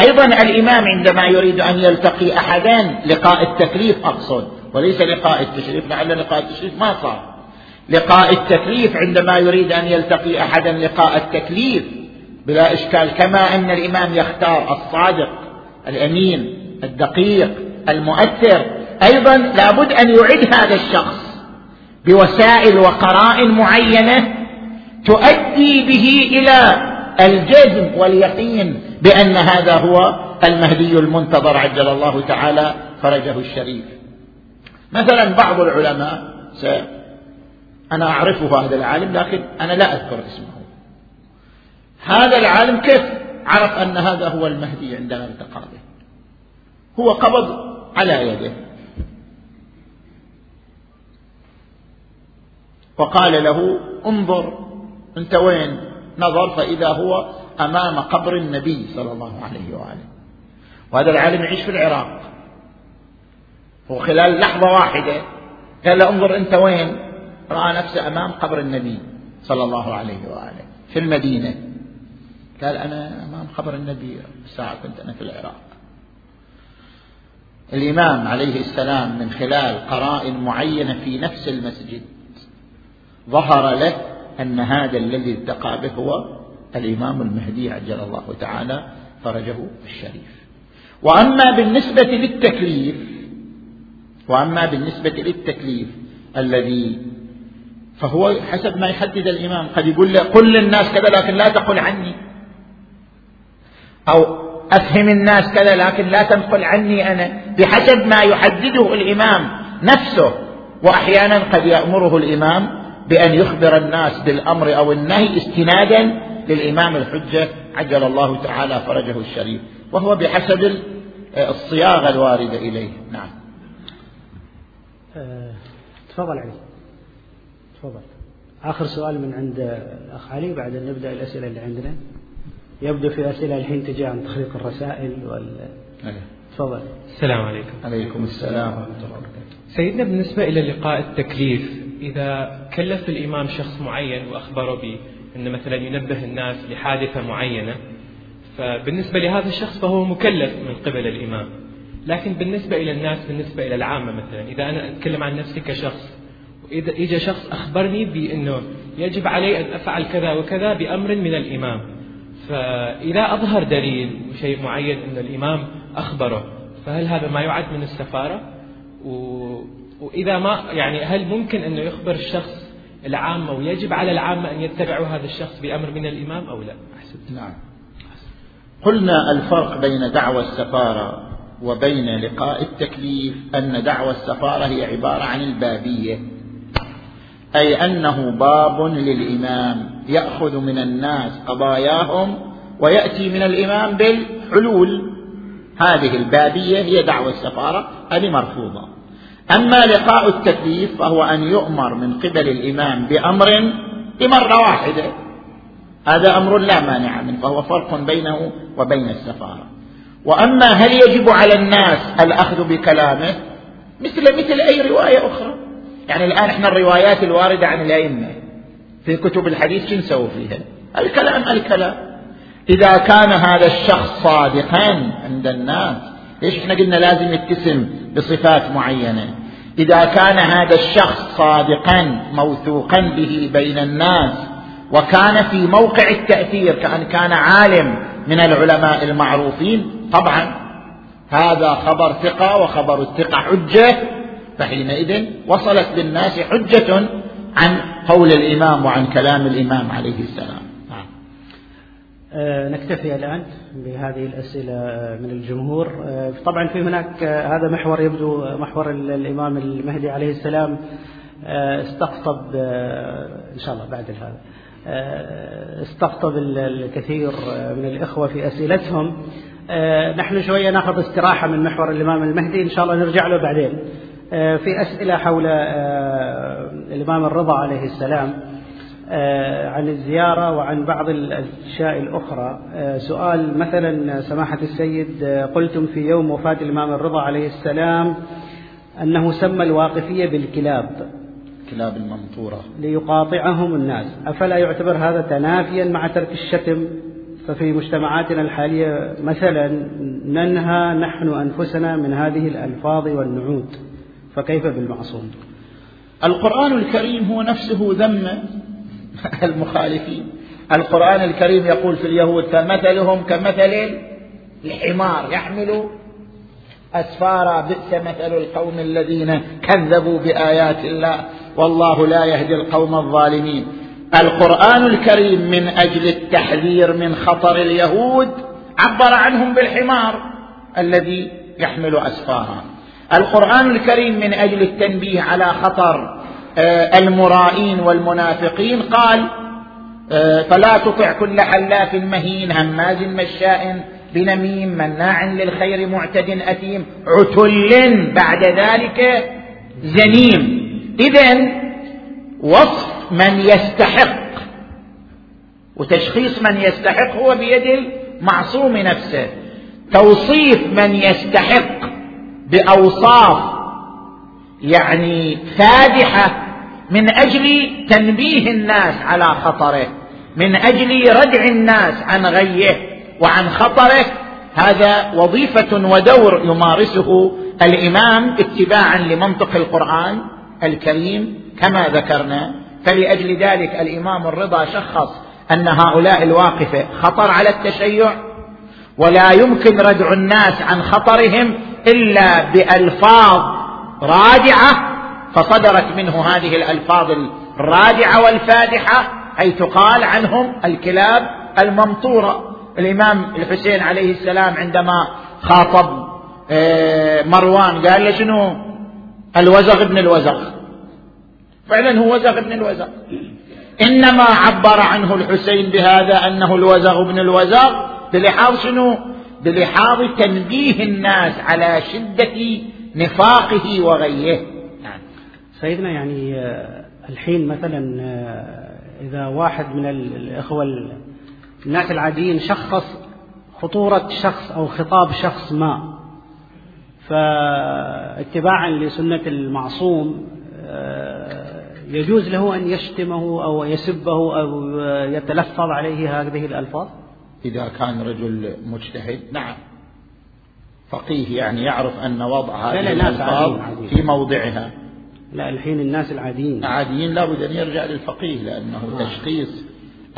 أيضا الإمام عندما يريد أن يلتقي أحدا لقاء التكليف أقصد وليس لقاء التشريف لعل لقاء التشريف ما صار. لقاء التكليف عندما يريد أن يلتقي أحدا لقاء التكليف بلا إشكال كما أن الإمام يختار الصادق الأمين الدقيق المؤثر. أيضا لابد أن يعد هذا الشخص بوسائل وقرائن معينة تؤدي به إلى الجزم واليقين بأن هذا هو المهدي المنتظر عجل الله تعالى فرجه الشريف. مثلا بعض العلماء أنا أعرفه هذا العالم لكن أنا لا أذكر اسمه. هذا العالم كيف عرف أن هذا هو المهدي عندما التقى به هو قبض على يده. وقال له انظر انت وين؟ نظر فإذا هو أمام قبر النبي صلى الله عليه وآله. وهذا العالم يعيش في العراق. وخلال لحظة واحدة قال له انظر أنت وين؟ رأى نفسه أمام قبر النبي صلى الله عليه وآله في المدينة. قال أنا أمام قبر النبي ساعة كنت أنا في العراق. الإمام عليه السلام من خلال قرائن معينة في نفس المسجد ظهر له أن هذا الذي التقى به هو الإمام المهدي عجل الله تعالى فرجه الشريف. وأما بالنسبة للتكليف وأما بالنسبة للتكليف الذي فهو حسب ما يحدد الإمام قد يقول له قل للناس كذا لكن لا تقل عني. أو أفهم الناس كذا لكن لا تنقل عني أنا. بحسب ما يحدده الإمام نفسه وأحيانا قد يأمره الإمام بأن يخبر الناس بالأمر أو النهي استنادا للإمام الحجة عجل الله تعالى فرجه الشريف وهو بحسب الصياغة الواردة إليه. نعم. أه، تفضل علي. تفضل. آخر سؤال من عند الأخ علي بعد أن نبدأ الأسئلة اللي عندنا. يبدو في أسئلة الحين تجي عن تخليق الرسائل وال أيه. تفضل. السلام عليكم. عليكم السلام ورحمة الله وبركاته. سيدنا بالنسبة إلى لقاء التكليف إذا كلف الإمام شخص معين وأخبره بأن مثلا ينبه الناس لحادثة معينة فبالنسبة لهذا الشخص فهو مكلف من قبل الإمام. لكن بالنسبة إلى الناس بالنسبة إلى العامة مثلا إذا أنا أتكلم عن نفسي كشخص وإذا إجا شخص أخبرني بأنه يجب علي أن أفعل كذا وكذا بأمر من الإمام. فإذا أظهر دليل وشيء معين أن الإمام أخبره فهل هذا ما يعد من السفارة؟ و... وإذا ما يعني هل ممكن أنه يخبر الشخص العامة ويجب على العامة أن يتبعوا هذا الشخص بأمر من الإمام أو لا؟ أحسنت. نعم. قلنا الفرق بين دعوى السفارة وبين لقاء التكليف أن دعوى السفارة هي عبارة عن البابية أي أنه باب للإمام يأخذ من الناس قضاياهم ويأتي من الإمام بالحلول. هذه البابية هي دعوة السفارة هذه مرفوضة أما لقاء التكليف فهو أن يؤمر من قبل الإمام بأمر بمرة واحدة. هذا أمر لا مانع منه فهو فرق بينه وبين السفارة. وأما هل يجب على الناس الأخذ بكلامه؟ مثل مثل أي رواية أخرى. يعني الآن إحنا الروايات الواردة عن الأئمة. في كتب الحديث شو نسوي فيها؟ الكلام الكلام. إذا كان هذا الشخص صادقا عند الناس ليش إحنا قلنا لازم يتسم؟ بصفات معينة. إذا كان هذا الشخص صادقا موثوقا به بين الناس وكان في موقع التأثير كأن كان عالم من العلماء المعروفين طبعا هذا خبر ثقة وخبر الثقة حجة فحينئذ وصلت بالناس حجة عن قول الإمام وعن كلام الإمام عليه السلام. نكتفي الآن بهذه الأسئلة من الجمهور. آه، طبعا في هناك آه، هذا محور يبدو محور الإمام المهدي عليه السلام استقطب إن شاء الله بعد هذا استقطب الكثير من الإخوة في أسئلتهم. نحن شوية ناخذ استراحة من محور الإمام المهدي إن شاء الله نرجع له بعدين. آه، في أسئلة حول آه، الإمام الرضا عليه السلام. آه، عن الزيارة وعن بعض الأشياء الأخرى. سؤال مثلا سماحة السيد قلتم في يوم وفاة الإمام الرضا عليه السلام أنه سمى الواقفية بالكلاب. كلاب الممطورة ليقاطعهم الناس. أفلا يعتبر هذا تنافيا مع ترك الشتم؟ ففي مجتمعاتنا الحالية مثلا ننهى نحن أنفسنا من هذه الألفاظ والنعود فكيف بالمعصوم؟ القرآن الكريم هو نفسه ذم المخالفين. القرآن الكريم يقول في اليهود فمثلهم كمثل الحمار يحمل أسفارا بئس مثل القوم الذين كذبوا بآيات الله. والله لا يهدي القوم الظالمين. القرآن الكريم من أجل التحذير من خطر اليهود عبر عنهم بالحمار الذي يحمل أسفارا. القرآن الكريم من أجل التنبيه على خطر المرائين والمنافقين قال آه، فلا تطع كل حلاف مهين هماز مشاء بنميم مناع للخير معتد أثيم عتل بعد ذلك زنيم. إذا وصف من يستحق وتشخيص من يستحق هو بيد المعصوم نفسه. توصيف من يستحق بأوصاف يعني فادحة من أجل تنبيه الناس على خطره من أجل ردع الناس عن غيه وعن خطره هذا وظيفة ودور يمارسه الإمام اتباعا لمنطق القرآن الكريم كما ذكرنا. فلأجل ذلك الإمام الرضا شخص أن هؤلاء الواقفة خطر على التشيع ولا يمكن ردع الناس عن خطرهم إلا بألفاظ رادعة فصدرت منه هذه الألفاظ الرادعة والفادحة حيث قال عنهم الكلاب الممطورة. الإمام الحسين عليه السلام عندما خاطب آه، مروان قال له شنو؟ الوزغ ابن الوزغ. فعلا هو وزغ ابن الوزغ. إنما عبر عنه الحسين بهذا أنه الوزغ ابن الوزغ بلحاظ شنو؟ بلحاظ تنبيه الناس على شدة نفاقه وغيه. سيدنا يعني آه، الحين مثلا آه، إذا واحد من الإخوة الناس العاديين شخص خطورة شخص أو خطاب شخص ما فاتباعا لسنة المعصوم آه، يجوز له أن يشتمه أو يسبه أو يتلفظ عليه هذه الألفاظ؟ إذا كان رجل مجتهد نعم. فقيه يعني يعرف أن وضع هذه الألفاظ في موضعها. لا الحين الناس العاديين. العاديين لابد أن يرجع للفقيه لأنه آه. تشخيص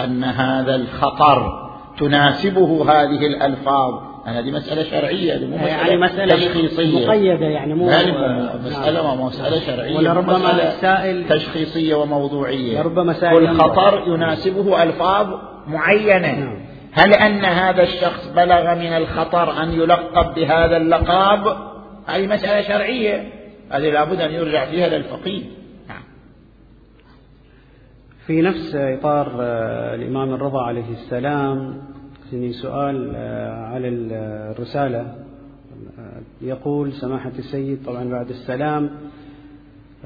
أن هذا الخطر تناسبه هذه الألفاظ. هذه مسألة شرعية مو مسألة, يعني مسألة تشخيصية. مقيدة يعني مو مسألة مو مسألة شرعية ولربما السائل تشخيصية وموضوعية. لربما سائل كل ينظر. خطر يناسبه ألفاظ معينة. نعم. هل أن هذا الشخص بلغ من الخطر أن يلقب بهذا اللقب؟ هذه مسألة شرعية. هذه لابد أن يرجع فيها للفقيه نعم. في نفس إطار آه، الإمام الرضا عليه السلام يعني سؤال آه، على الرسالة. آه، يقول سماحة السيد طبعا بعد السلام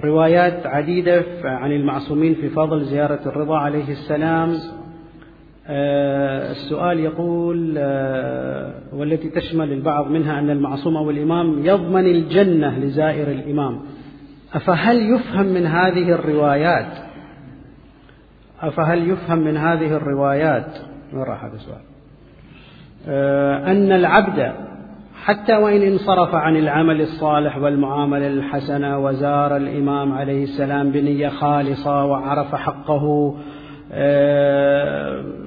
روايات عديدة عن المعصومين في فضل زيارة الرضا عليه السلام. السؤال يقول آه، والتي تشمل البعض منها أن المعصوم أو الإمام يضمن الجنة لزائر الإمام. أفهل يفهم من هذه الروايات؟ أفهل يفهم من هذه الروايات؟ وين راح هذا السؤال؟ آه، أن العبد حتى وإن انصرف عن العمل الصالح والمعاملة الحسنة وزار الإمام عليه السلام بنية خالصة وعرف حقه آه،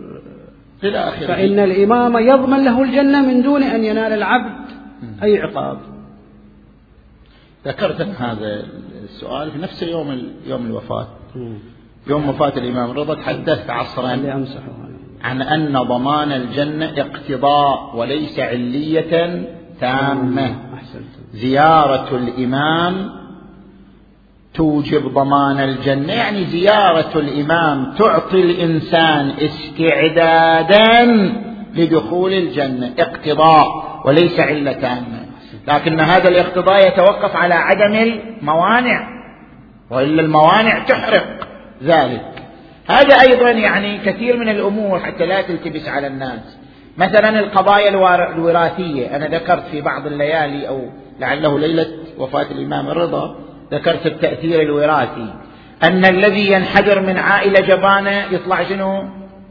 إلى آخره فإن الإمام يضمن له الجنة من دون أن ينال العبد أي عقاب. ذكرت هذا السؤال في نفس يوم يوم الوفاة. يوم وفاة الإمام الرضا تحدثت عصرا عن أن ضمان الجنة اقتضاء وليس علية تامة. زيارة الإمام توجب ضمان الجنة. يعني زيارة الإمام تعطي الإنسان استعدادا لدخول الجنة اقتضاء وليس علة تامة. لكن هذا الاقتضاء يتوقف على عدم الموانع وإلا الموانع تحرق ذلك. هذا أيضا يعني كثير من الأمور حتى لا تلتبس على الناس. مثلا القضايا الوراثية. أنا ذكرت في بعض الليالي أو لعله ليلة وفاة الإمام الرضا ذكرت التأثير الوراثي. أن الذي ينحدر من عائلة جبانة يطلع شنو؟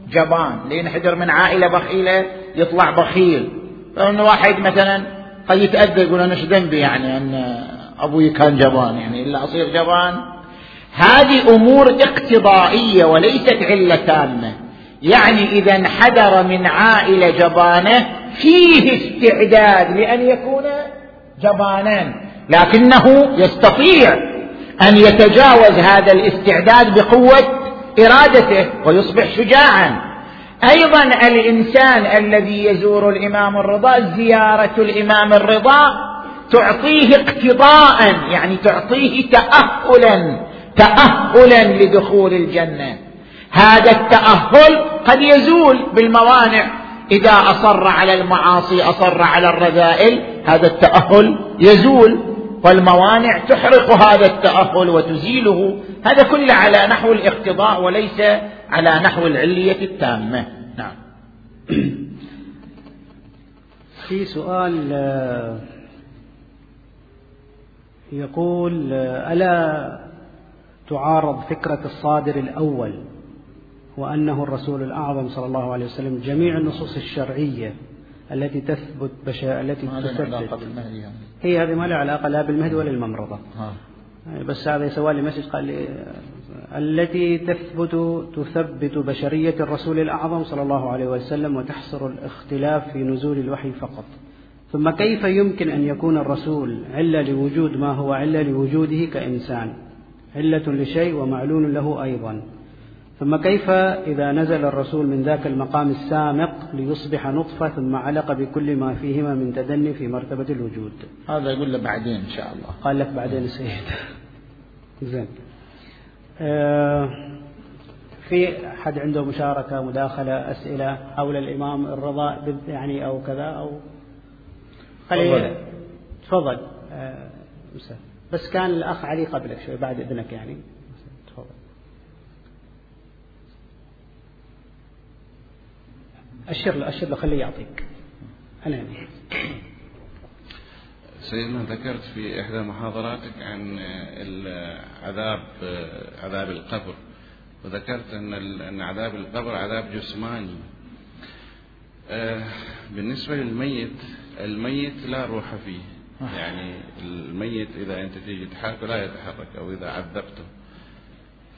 جبان. اللي ينحدر من عائلة بخيلة يطلع بخيل. فإن واحد مثلا قد يتأذى يقول أنا ذنبي يعني أن أبوي كان جبان يعني إلا أصير جبان. هذه أمور اقتضائية وليست علة تامة. يعني إذا انحدر من عائلة جبانة فيه استعداد لأن يكون جبانا. لكنه يستطيع أن يتجاوز هذا الاستعداد بقوة إرادته ويصبح شجاعا. أيضا الإنسان الذي يزور الإمام الرضا زيارة الإمام الرضا تعطيه اقتضاء يعني تعطيه تاهلا تاهلا لدخول الجنة. هذا التأهل قد يزول بالموانع. إذا أصر على المعاصي أصر على الرذائل هذا التأهل يزول. والموانع تحرق هذا التأهل وتزيله. هذا كله على نحو الاقتضاء وليس على نحو العلية التامة. نعم. في سؤال آه، يقول آه، ألا تعارض فكرة الصادر الأول وأنه الرسول الأعظم صلى الله عليه وسلم جميع النصوص الشرعية التي تثبت بشا... التي تثبت. هي هذه ما لها علاقة لا بالمهدي ولا الممرضة ها. بس هذا سوى لي مسج قال لي التي تثبت تثبت بشرية الرسول الأعظم صلى الله عليه وسلم وتحصر الاختلاف في نزول الوحي فقط. ثم كيف يمكن أن يكون الرسول علة لوجود ما هو علة لوجوده كإنسان؟ علة لشيء ومعلول له أيضا. ثم كيف إذا نزل الرسول من ذاك المقام السامق ليصبح نطفة ثم علق بكل ما فيهما من تدني في مرتبة الوجود؟ هذا يقول له بعدين إن شاء الله. قال لك بعدين السيد زين. آه، في حد عنده مشاركة مداخلة أسئلة حول الإمام الرضا يعني أو كذا أو خلي تفضل. آه،. بس كان الأخ علي قبلك شوي بعد إذنك يعني تفضل أشر له أشر له خليه يعطيك. أنا يعني. سيدنا ذكرت في إحدى محاضراتك عن العذاب عذاب القبر. وذكرت أن أن عذاب القبر عذاب جسماني. بالنسبة للميت الميت لا روح فيه. يعني الميت إذا أنت تيجي تحركه لا يتحرك أو إذا عذبته.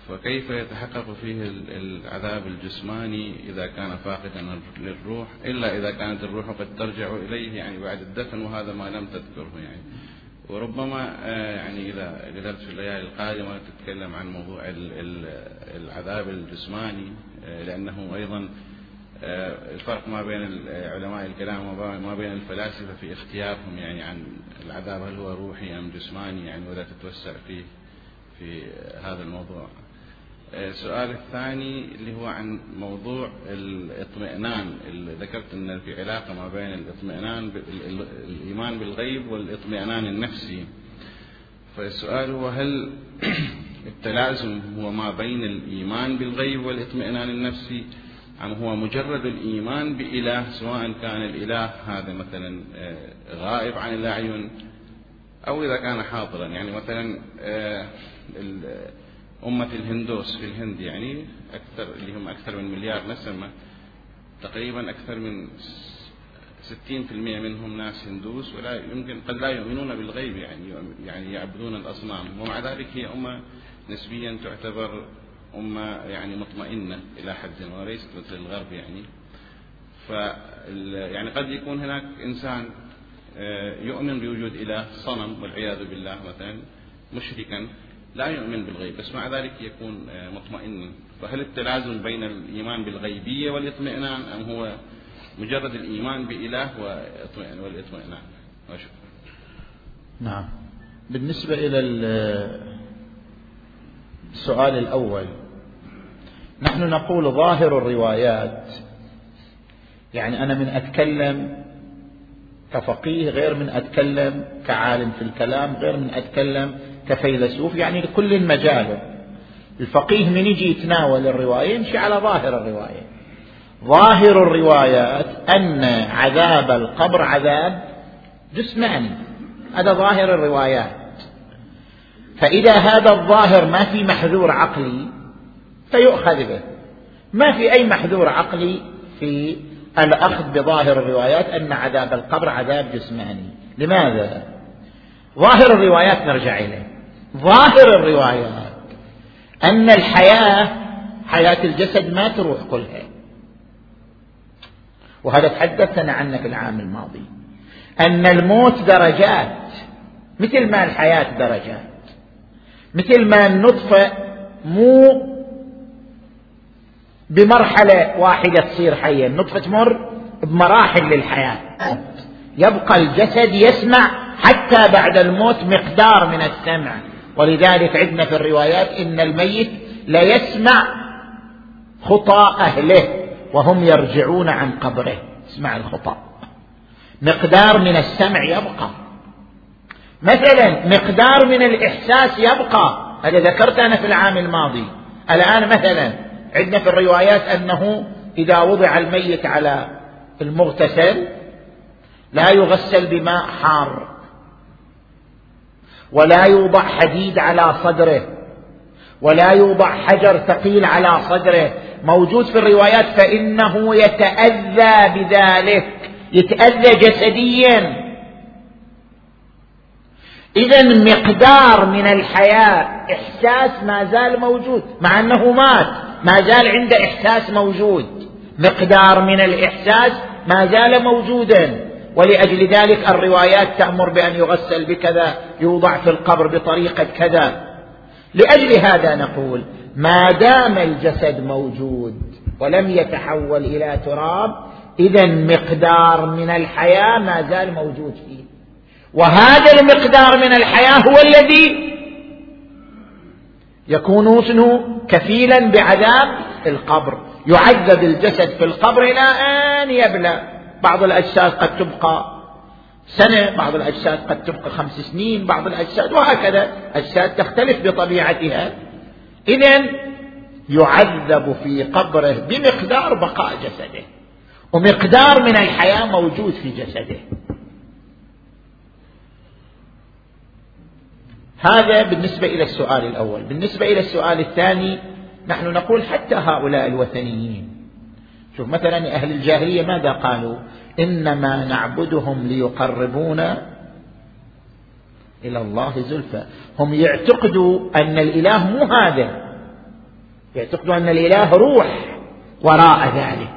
فكيف يتحقق فيه العذاب الجسماني إذا كان فاقدا للروح؟ إلا إذا كانت الروح قد ترجع إليه يعني بعد الدفن وهذا ما لم تذكره يعني. وربما آه، يعني إذا قدرت في الليالي القادمة تتكلم عن موضوع العذاب الجسماني آه، لأنه أيضا آه، الفرق ما بين علماء الكلام وما بين الفلاسفة في اختيارهم يعني عن العذاب هل هو روحي أم جسماني يعني ولا تتوسع فيه في هذا الموضوع. السؤال الثاني اللي هو عن موضوع الاطمئنان. اللي ذكرت إن في علاقة ما بين الاطمئنان الإيمان بالغيب والإطمئنان النفسي. فالسؤال هو هل التلازم هو ما بين الإيمان بالغيب والإطمئنان النفسي أم هو مجرد الإيمان بإله سواء كان الإله هذا مثلا آه، غائب عن الأعين أو إذا كان حاضرا. يعني مثلا آه، أمة الهندوس في الهند يعني أكثر اللي هم أكثر من مليار نسمة تقريبا أكثر من 60% منهم ناس هندوس ولا يمكن قد لا يؤمنون بالغيب يعني يعني يعبدون الأصنام. ومع ذلك هي أمة نسبيا تعتبر أمة يعني مطمئنة إلى حد ما وليست مثل الغرب يعني. ف يعني قد يكون هناك إنسان آه، يؤمن بوجود إله صنم والعياذ بالله مثلا مشركا. لا يؤمن بالغيب بس مع ذلك يكون آه، مطمئنا فهل التلازم بين الإيمان بالغيبية والإطمئنان أم هو مجرد الإيمان بإله والإطمئنان؟ وشكرا. نعم. بالنسبة إلى السؤال الأول نحن نقول ظاهر الروايات يعني أنا من أتكلم كفقيه غير من أتكلم كعالم في الكلام غير من أتكلم كفيلسوف يعني لكل مجاله الفقيه من يجي يتناول الرواية يمشي على ظاهر الرواية. ظاهر الروايات أن عذاب القبر عذاب جسماني هذا ظاهر الروايات. فإذا هذا الظاهر ما في محذور عقلي فيؤخذ به. ما في أي محذور عقلي في الأخذ بظاهر الروايات أن عذاب القبر عذاب جسماني. لماذا؟ ظاهر الروايات نرجع إليه. ظاهر الروايات أن الحياة حياة الجسد ما تروح كلها. وهذا تحدثنا عنه في العام الماضي. أن الموت درجات مثل ما الحياة درجات. مثل ما النطفة مو بمرحلة واحدة تصير حية النطفة تمر بمراحل للحياة. يبقى الجسد يسمع حتى بعد الموت مقدار من السمع. ولذلك عندنا في الروايات إن الميت ليسمع خطى أهله وهم يرجعون عن قبره. اسمع الخطى مقدار من السمع يبقى. مثلا مقدار من الإحساس يبقى. هذا ذكرت أنا في العام الماضي. الآن مثلا عندنا في الروايات أنه إذا وضع الميت على المغتسل لا يغسل بماء حار. ولا يوضع حديد على صدره ولا يوضع حجر ثقيل على صدره. موجود في الروايات فإنه يتأذى بذلك يتأذى جسديا. اذا مقدار من الحياة إحساس ما زال موجود مع أنه مات ما زال عنده إحساس موجود. مقدار من الإحساس ما زال موجودا. ولأجل ذلك الروايات تأمر بأن يغسل بكذا يوضع في القبر بطريقة كذا. لأجل هذا نقول ما دام الجسد موجود ولم يتحول إلى تراب إذا مقدار من الحياة ما زال موجود فيه. وهذا المقدار من الحياة هو الذي يكون شنو كفيلا بعذاب القبر. يعذب الجسد في القبر إلى أن يبلى. بعض الأجساد قد تبقى سنة بعض الأجساد قد تبقى خمس سنين بعض الأجساد وهكذا. أجساد تختلف بطبيعتها. إذا يعذب في قبره بمقدار بقاء جسده. ومقدار من الحياة موجود في جسده. هذا بالنسبة إلى السؤال الأول. بالنسبة إلى السؤال الثاني نحن نقول حتى هؤلاء الوثنيين شوف مثلا أهل الجاهلية ماذا قالوا؟ إنما نعبدهم ليقربونا إلى الله زلفى. هم يعتقدوا أن الإله مو هذا. يعتقدون أن الإله روح وراء ذلك.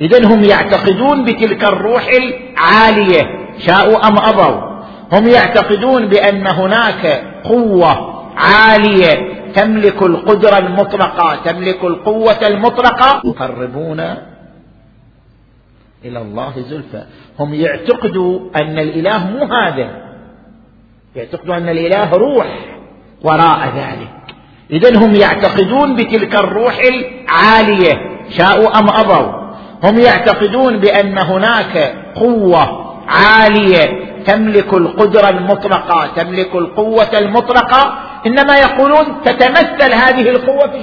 إذا هم يعتقدون بتلك الروح العالية شاءوا أم أبوا. هم يعتقدون بأن هناك قوة عالية تملك القدرة المطلقة تملك القوة المطلقة. يقربون إلى الله زلفى. هم يعتقدوا أن الإله مو هذا. يعتقدوا أن الإله روح وراء ذلك. إذا هم يعتقدون بتلك الروح العالية. شاءوا أم أبوا. هم يعتقدون بأن هناك قوة عالية تملك القدرة المطلقة. تملك القوة المطلقة. إنما يقولون تتمثل هذه القوة في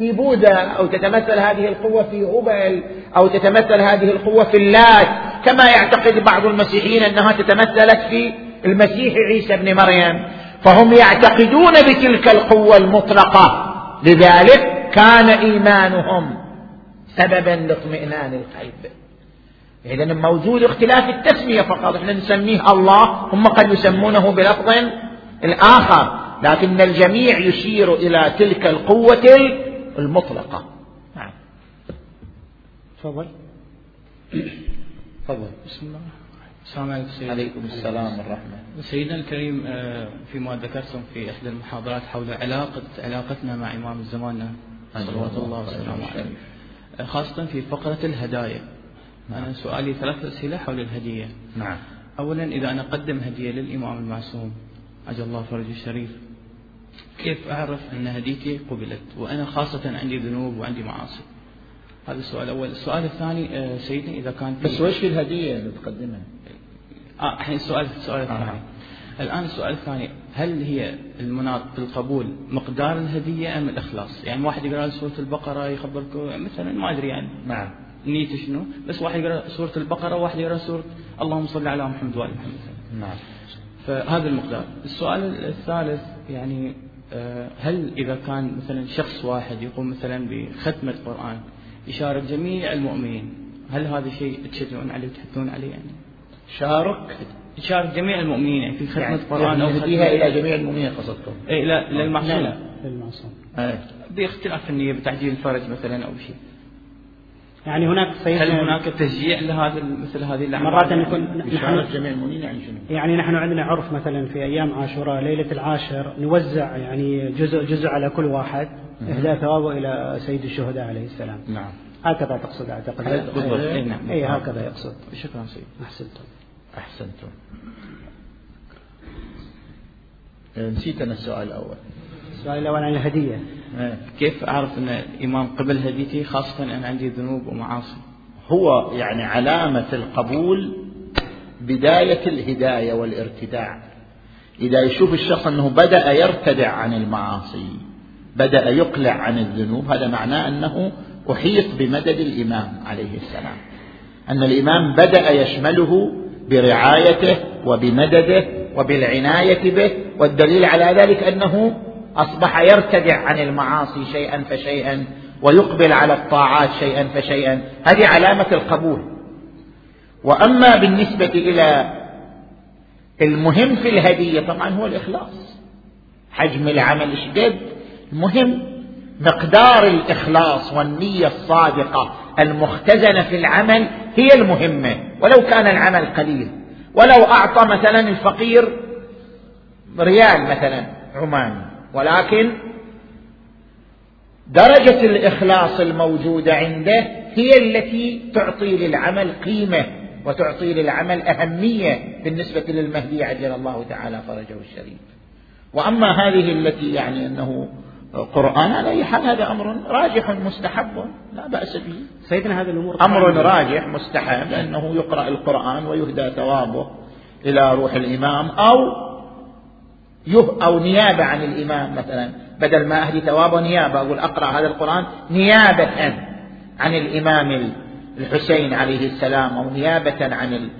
في بوذا أو تتمثل هذه القوة في هبل أو تتمثل هذه القوة في اللات كما يعتقد بعض المسيحيين أنها تتمثلت في المسيح عيسى بن مريم. فهم يعتقدون بتلك القوة المطلقة. لذلك كان إيمانهم سببا لاطمئنان القلب. إذا موجود اختلاف التسمية فقط. إحنا نسميه الله هم قد يسمونه بلفظ الآخر. لكن الجميع يشير إلى تلك القوة المطلقة. نعم. تفضل. تفضل. بسم الله. السلام عليكم سيدنا عليكم السلام والرحمة سيدنا الكريم آه، فيما ذكرتم في إحدى المحاضرات حول علاقة علاقتنا مع إمام الزمان صلوات الله وسلامه عليه. آه، خاصة في فقرة الهدايا. أنا سؤالي ثلاث أسئلة حول الهدية. نعم. أولا إذا أنا أقدم هدية للإمام المعصوم عجل الله فرجه الشريف. كيف أعرف أن هديتي قبلت؟ وأنا خاصة عندي ذنوب وعندي معاصي. هذا السؤال الأول. السؤال الثاني آه، سيدنا إذا كان بس وش الهدية اللي تقدمها؟ آه الحين السؤال السؤال الثاني. آه. الآن السؤال الثاني هل هي المناط بالقبول مقدار الهدية أم الإخلاص؟ يعني واحد يقرأ سورة البقرة يخبركم مثلا ما أدري يعني. نعم. نيته شنو؟ بس واحد يقرأ سورة البقرة وواحد يقرأ سورة اللهم صل على محمد وآل محمد. نعم. فهذا المقدار. السؤال الثالث يعني آه، هل إذا كان مثلا شخص واحد يقوم مثلا بختمة القرآن إشارة جميع المؤمنين هل هذا شيء تشجعون عليه وتحثون عليه يعني؟ شارك إشارة جميع المؤمنين يعني في ختمة يعني القرآن أو يهديها ختمة إلى جميع المؤمنين قصدكم؟ إيه لا للمعصوم. لا لا للمعصوم. إيه. بإختلاف النية بتعجيل الفرج مثلا أو شيء. يعني هناك هل سيدنا هناك تشجيع لهذا مثل هذه الأعمال؟ مرات يكون نحن جميع المؤمنين يعني شنو؟ يعني نحن عندنا عرف مثلا في أيام عاشوراء ليلة العاشر نوزع يعني جزء جزء على كل واحد اهداء ثوابه إلى سيد الشهداء عليه السلام. نعم. هكذا تقصد أعتقد. بالضبط إيه نعم. اي هكذا يقصد. شكرا سيد أحسنتم. أحسنتم. نسيت أنا السؤال الأول. السؤال الأول عن الهدية. إيه. كيف أعرف أن الإمام قبل هديتي خاصة أنا عندي ذنوب ومعاصي؟ هو يعني علامة القبول بداية الهداية والارتداع. إذا يشوف الشخص أنه بدأ يرتدع عن المعاصي بدأ يقلع عن الذنوب هذا معناه أنه أحيط بمدد الإمام عليه السلام. أن الإمام بدأ يشمله برعايته وبمدده وبالعناية به والدليل على ذلك أنه أصبح يرتدع عن المعاصي شيئا فشيئا ويقبل على الطاعات شيئا فشيئا. هذه علامة القبول. وأما بالنسبة إلى المهم في الهدية طبعا هو الإخلاص. حجم العمل شديد المهم مقدار الإخلاص والنية الصادقة المختزنة في العمل هي المهمة. ولو كان العمل قليل ولو أعطى مثلا الفقير ريال مثلا عماني ولكن درجة الإخلاص الموجودة عنده هي التي تعطي للعمل قيمة وتعطي للعمل أهمية بالنسبة للمهدي عجل الله تعالى فرجه الشريف. وأما هذه التي يعني أنه قرآن على أي حال هذا أمر راجح مستحب لا بأس به. سيدنا هذه الأمور أمر راجح مستحب لأنه يقرأ القرآن ويهدى ثوابه إلى روح الإمام أو يه أو نيابة عن الإمام مثلا بدل ما أهدي ثوابه نيابة أقول أقرأ هذا القرآن نيابة عن الإمام الحسين عليه السلام أو نيابة عن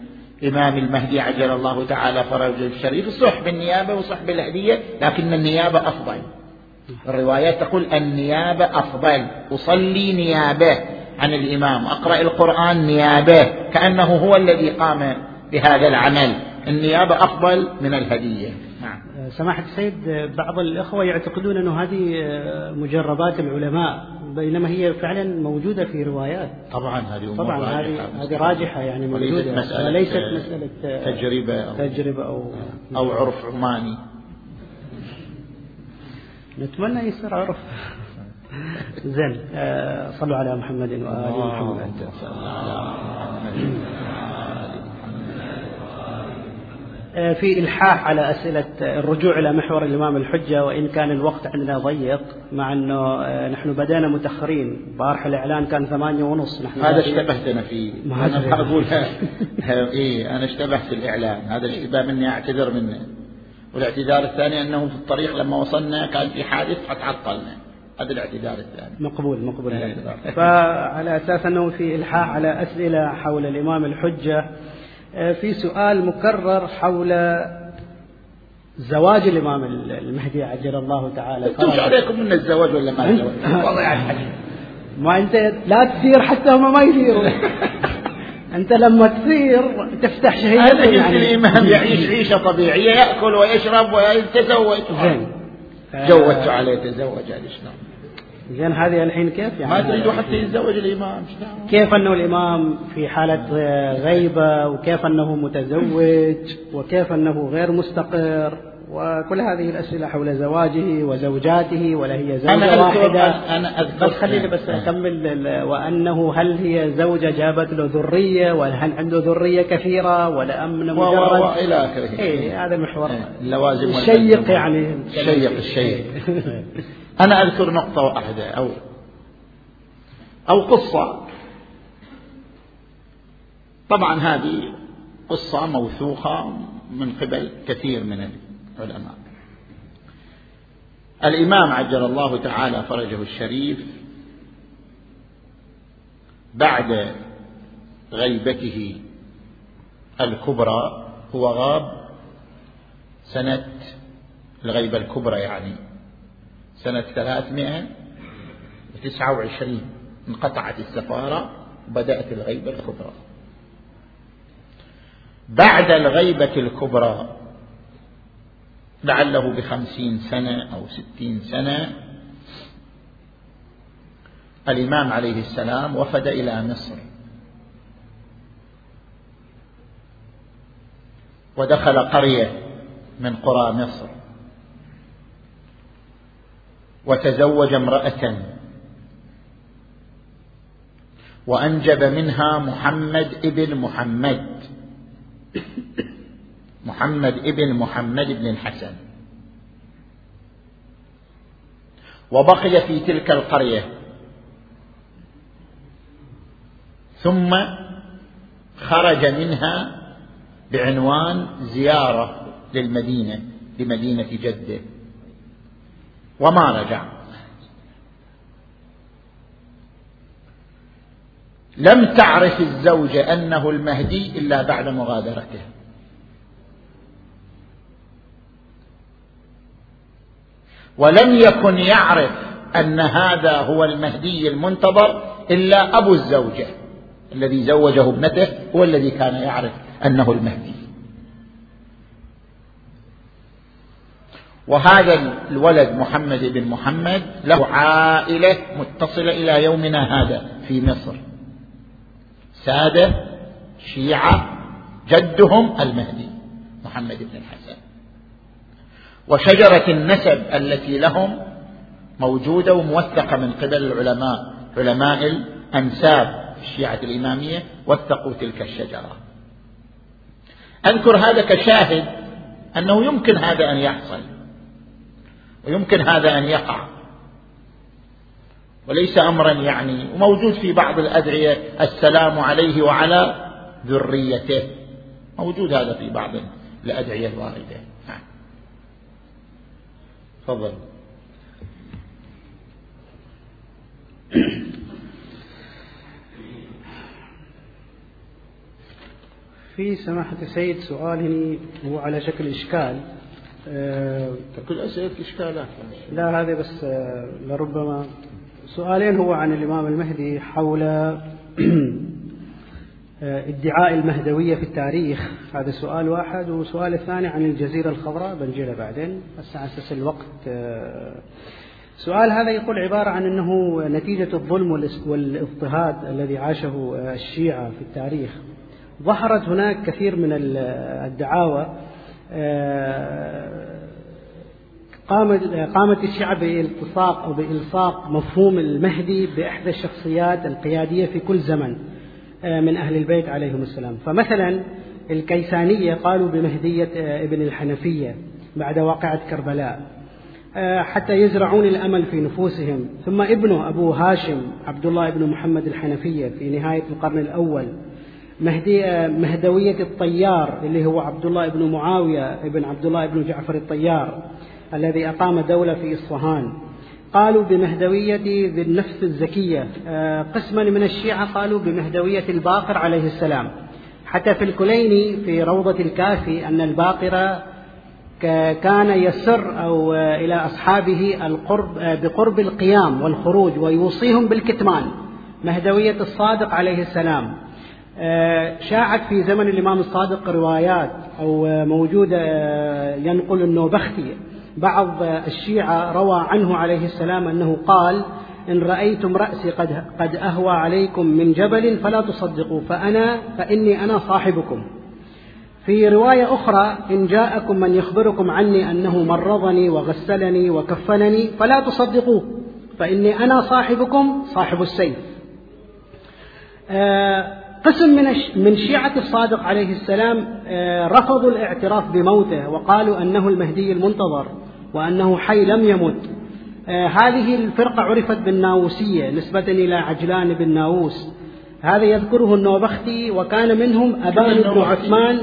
الإمام المهدي عجل الله تعالى فرجه الشريف. صح بالنيابة وصح بالهدية لكن النيابة أفضل. الروايات تقول النيابة أفضل. أصلي نيابة عن الإمام. أقرأ القرآن نيابة كأنه هو الذي قام بهذا العمل. النيابة أفضل من الهدية. سماحة السيد بعض الإخوة يعتقدون أنه هذه مجربات العلماء بينما هي فعلا موجودة في روايات. طبعا هذه أمور طبعا هذه هذه راجحة يعني موجودة. مسألة وليست مسألة تجربة أو, تجربة أو أو عرف عماني. نتمنى يصير عرف. زين آه، صلوا على محمد وآل محمد آه، في إلحاح على أسئلة الرجوع إلى محور الإمام الحجة وإن كان الوقت عندنا ضيق مع أنه آه، نحن بدأنا متأخرين. بارح الإعلان كان ثمانية ونص نحن هذا اشتبهت أنا فيه. ما أنا. أقول إيه أنا اشتبهت في الإعلان. هذا الاشتباه مني أعتذر منه. والاعتذار الثاني أنه في الطريق لما وصلنا كان في حادث فتعطلنا. هذا الاعتذار الثاني. مقبول مقبول. إيه. فعلى أساس أنه في إلحاح على أسئلة حول الإمام الحجة آه، في سؤال مكرر حول زواج الإمام المهدي عجل الله تعالى. فرجه. عليكم من الزواج ولا ما الزواج؟ والله يعني ما أنت لا تثير حتى هم ما يثيروا. أنت لما تثير تفتح هذا شهية جنس يعني. الإمام يعيش عيشة طبيعية يأكل ويشرب ويتزوج. زين. جوزت عليه تزوج هذا شلون زين هذه الحين كيف؟ يعني ما تريدوا حتى يتزوج الإمام شلون كيف أنه الإمام في حالة غيبة وكيف أنه متزوج وكيف أنه غير مستقر وكل هذه الأسئلة حول زواجه وزوجاته ولا هي زوجة أنا أذكر واحدة؟ أنا أذكر. بس خليني بس أكمل ال- وأنه هل هي زوجة جابت له ذرية ولا هل عنده ذرية كثيرة ولا و- مجرد؟ وإلى آخره. إيه هذا محور إيه، اللوازم الشيق والألزمة. يعني. الشيق الشيق. أنا أذكر نقطة واحدة أو أو قصة. طبعا هذه قصة موثوقة من قبل كثير من العلماء. الإمام عجل الله تعالى فرجه الشريف بعد غيبته الكبرى هو غاب سنة الغيبة الكبرى يعني سنة ثلاثمائة وتسعة وعشرين انقطعت السفارة وبدأت الغيبة الكبرى. بعد الغيبة الكبرى لعله بخمسين سنة أو ستين سنة الإمام عليه السلام وفد إلى مصر. ودخل قرية من قرى مصر. وتزوج امرأة. وأنجب منها محمد ابن محمد. محمد ابن محمد بن الحسن. وبقي في تلك القرية. ثم خرج منها بعنوان زيارة للمدينة لمدينة جدة. وما رجع لم تعرف الزوجة أنه المهدي إلا بعد مغادرته. ولم يكن يعرف أن هذا هو المهدي المنتظر إلا أبو الزوجة. الذي زوجه ابنته هو الذي كان يعرف أنه المهدي. وهذا الولد محمد بن محمد له عائلة متصلة إلى يومنا هذا في مصر. سادة شيعة جدهم المهدي محمد بن الحسن. وشجرة النسب التي لهم موجودة وموثقة من قبل العلماء علماء الأنساب الشيعة الإمامية وثقوا تلك الشجرة. أذكر هذا كشاهد أنه يمكن هذا أن يحصل. ويمكن هذا أن يقع. وليس أمرا يعني وموجود في بعض الأدعية السلام عليه وعلى ذريته. موجود هذا في بعض الأدعية الواردة. نعم. تفضل. في سماحة السيد سؤال هو على شكل إشكال. كل أسئلة إشكالات. لا هذا بس آه، لربما سؤالين هو عن الإمام المهدي حول ادعاء المهدوية في التاريخ. هذا سؤال واحد. والسؤال الثاني عن الجزيرة الخضراء. بنجي له بعدين. بس على أساس الوقت سؤال هذا يقول عبارة عن أنه نتيجة الظلم والاضطهاد الذي عاشه الشيعة في التاريخ. ظهرت هناك كثير من الدعاوى قامت قامت الشيعة بإلتصاق أو بإلصاق مفهوم المهدي بإحدى الشخصيات القيادية في كل زمن من أهل البيت عليهم السلام. فمثلا الكيسانية قالوا بمهدية ابن الحنفية بعد واقعة كربلاء حتى يزرعون الأمل في نفوسهم. ثم ابنه أبو هاشم عبد الله بن محمد الحنفية في نهاية القرن الأول مهدي مهدوية الطيار اللي هو عبد الله بن معاوية ابن عبد الله بن جعفر الطيار الذي أقام دولة في إصفهان. قالوا بمهدوية ذي النفس الزكية. قسما من الشيعة قالوا بمهدوية الباقر عليه السلام. حتى في الكليني في روضة الكافي أن الباقر كان يسر أو إلى أصحابه القرب بقرب القيام والخروج ويوصيهم بالكتمان. مهدوية الصادق عليه السلام. شاعت في زمن الإمام الصادق روايات أو موجودة ينقل النوبختي. بعض الشيعة روى عنه عليه السلام أنه قال إن رأيتم رأسي قد, قد أهوى عليكم من جبل فلا تصدقوا فأنا فإني أنا صاحبكم. في رواية أخرى إن جاءكم من يخبركم عني أنه مرضني وغسلني وكفنني فلا تصدقوه فإني أنا صاحبكم صاحب السيف. قسم من من شيعة الصادق عليه السلام رفضوا الاعتراف بموته وقالوا أنه المهدي المنتظر وأنه حي لم يمت. هذه الفرقة عرفت بالناووسية نسبة إلى عجلان بن ناووس. هذا يذكره النوبختي وكان منهم أبان بن عثمان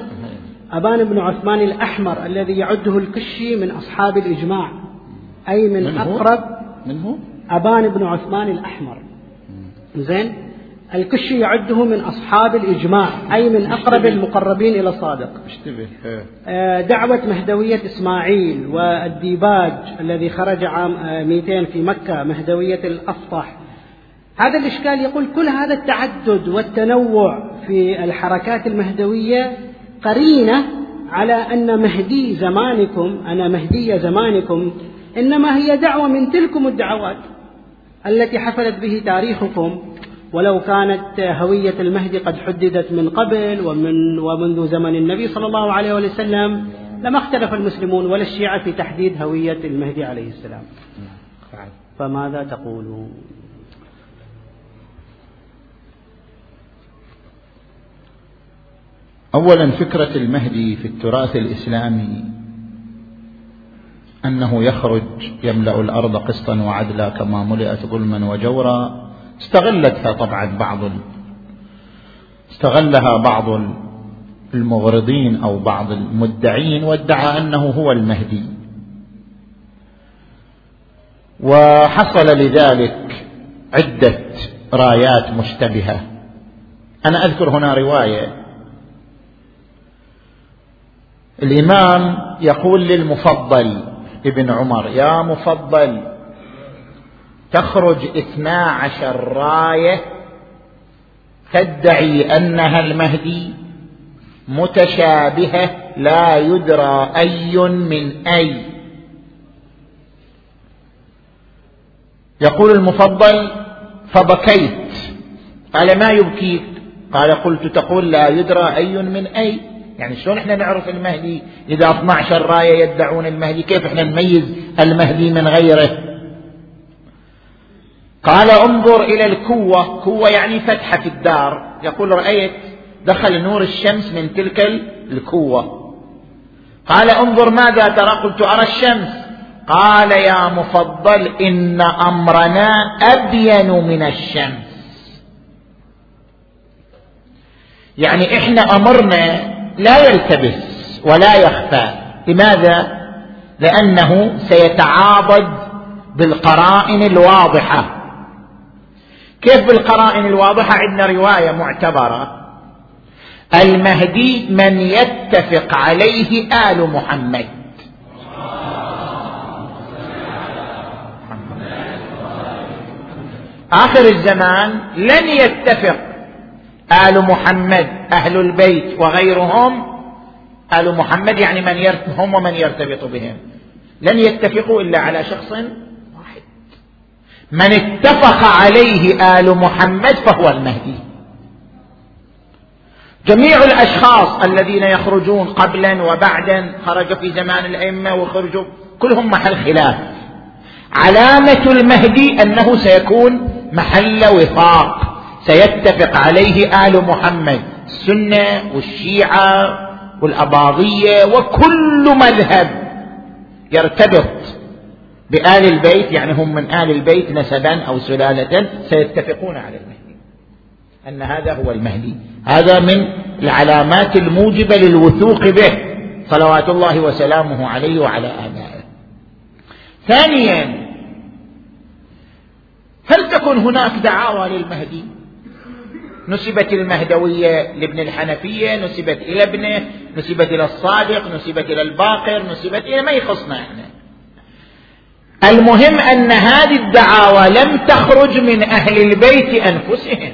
أبان بن عثمان الأحمر الذي يعده الكشي من أصحاب الإجماع أي من, من أقرب من هو؟ أبان بن عثمان الأحمر. زين؟ الكشي يعده من أصحاب الإجماع أي من أقرب المقربين إلى الصادق اشتبه دعوة مهدوية إسماعيل والديباج الذي خرج عام 200 في مكة مهدوية الأفطح هذا الإشكال يقول كل هذا التعدد والتنوع في الحركات المهدوية قرينة على أن مهدي زمانكم أنا مهدي زمانكم إنما هي دعوة من تلكم الدعوات التي حفلت به تاريخكم. ولو كانت هوية المهدي قد حددت من قبل ومن ومنذ زمن النبي صلى الله عليه وسلم لما اختلف المسلمون ولا الشيعة في تحديد هوية المهدي عليه السلام. فماذا تقولون؟ اولا فكرة المهدي في التراث الإسلامي أنه يخرج يملأ الأرض قسطا وعدلا كما ملئت ظلما وجورا استغلتها طبعا بعض استغلها بعض المغرضين أو بعض المدعين وادعى أنه هو المهدي. وحصل لذلك عدة رايات مشتبهة. أنا أذكر هنا رواية. الإمام يقول للمفضل ابن عمر يا مفضل تخرج اثنا عشر راية تدعي أنها المهدي متشابهة لا يدرى أي من أي. يقول المفضل فبكيت. قال ما يبكيك؟ قال قلت تقول لا يدرى أي من أي. يعني شلون إحنا نعرف المهدي؟ إذا 12 راية يدعون المهدي كيف إحنا نميز المهدي من غيره؟ قال انظر إلى الكوة. كوة يعني فتحة في الدار. يقول رأيت دخل نور الشمس من تلك الكوة. قال انظر ماذا ترى؟ قلت أرى الشمس. قال يا مفضل إن أمرنا أبين من الشمس. يعني إحنا أمرنا لا يلتبس ولا يخفى. لماذا؟ لأنه سيتعاضد بالقرائن الواضحة. كيف بالقرائن الواضحة؟ عندنا رواية معتبرة. المهدي من يتفق عليه آل محمد. آخر الزمان لن يتفق آل محمد أهل البيت وغيرهم. آل محمد يعني من هم ومن يرتبط بهم. لن يتفقوا إلا على شخص من اتفق عليه آل محمد فهو المهدي. جميع الأشخاص الذين يخرجون قبلا وبعدا خرج في زمان الأئمة وخرجوا كلهم محل خلاف. علامة المهدي أنه سيكون محل وفاق. سيتفق عليه آل محمد السنة والشيعة والأباضية وكل مذهب يرتبط بآل البيت يعني هم من آل البيت نسبا أو سلالة سيتفقون على المهدي. أن هذا هو المهدي. هذا من العلامات الموجبة للوثوق به صلوات الله وسلامه عليه وعلى آبائه. ثانيا هل تكون هناك دعاوى للمهدي؟ نسبت المهدوية لابن الحنفية نسبت إلى ابنه نسبت إلى الصادق نسبت إلى الباقر نسبت إلى ما يخصنا إحنا. المهم أن هذه الدعاوى لم تخرج من أهل البيت أنفسهم.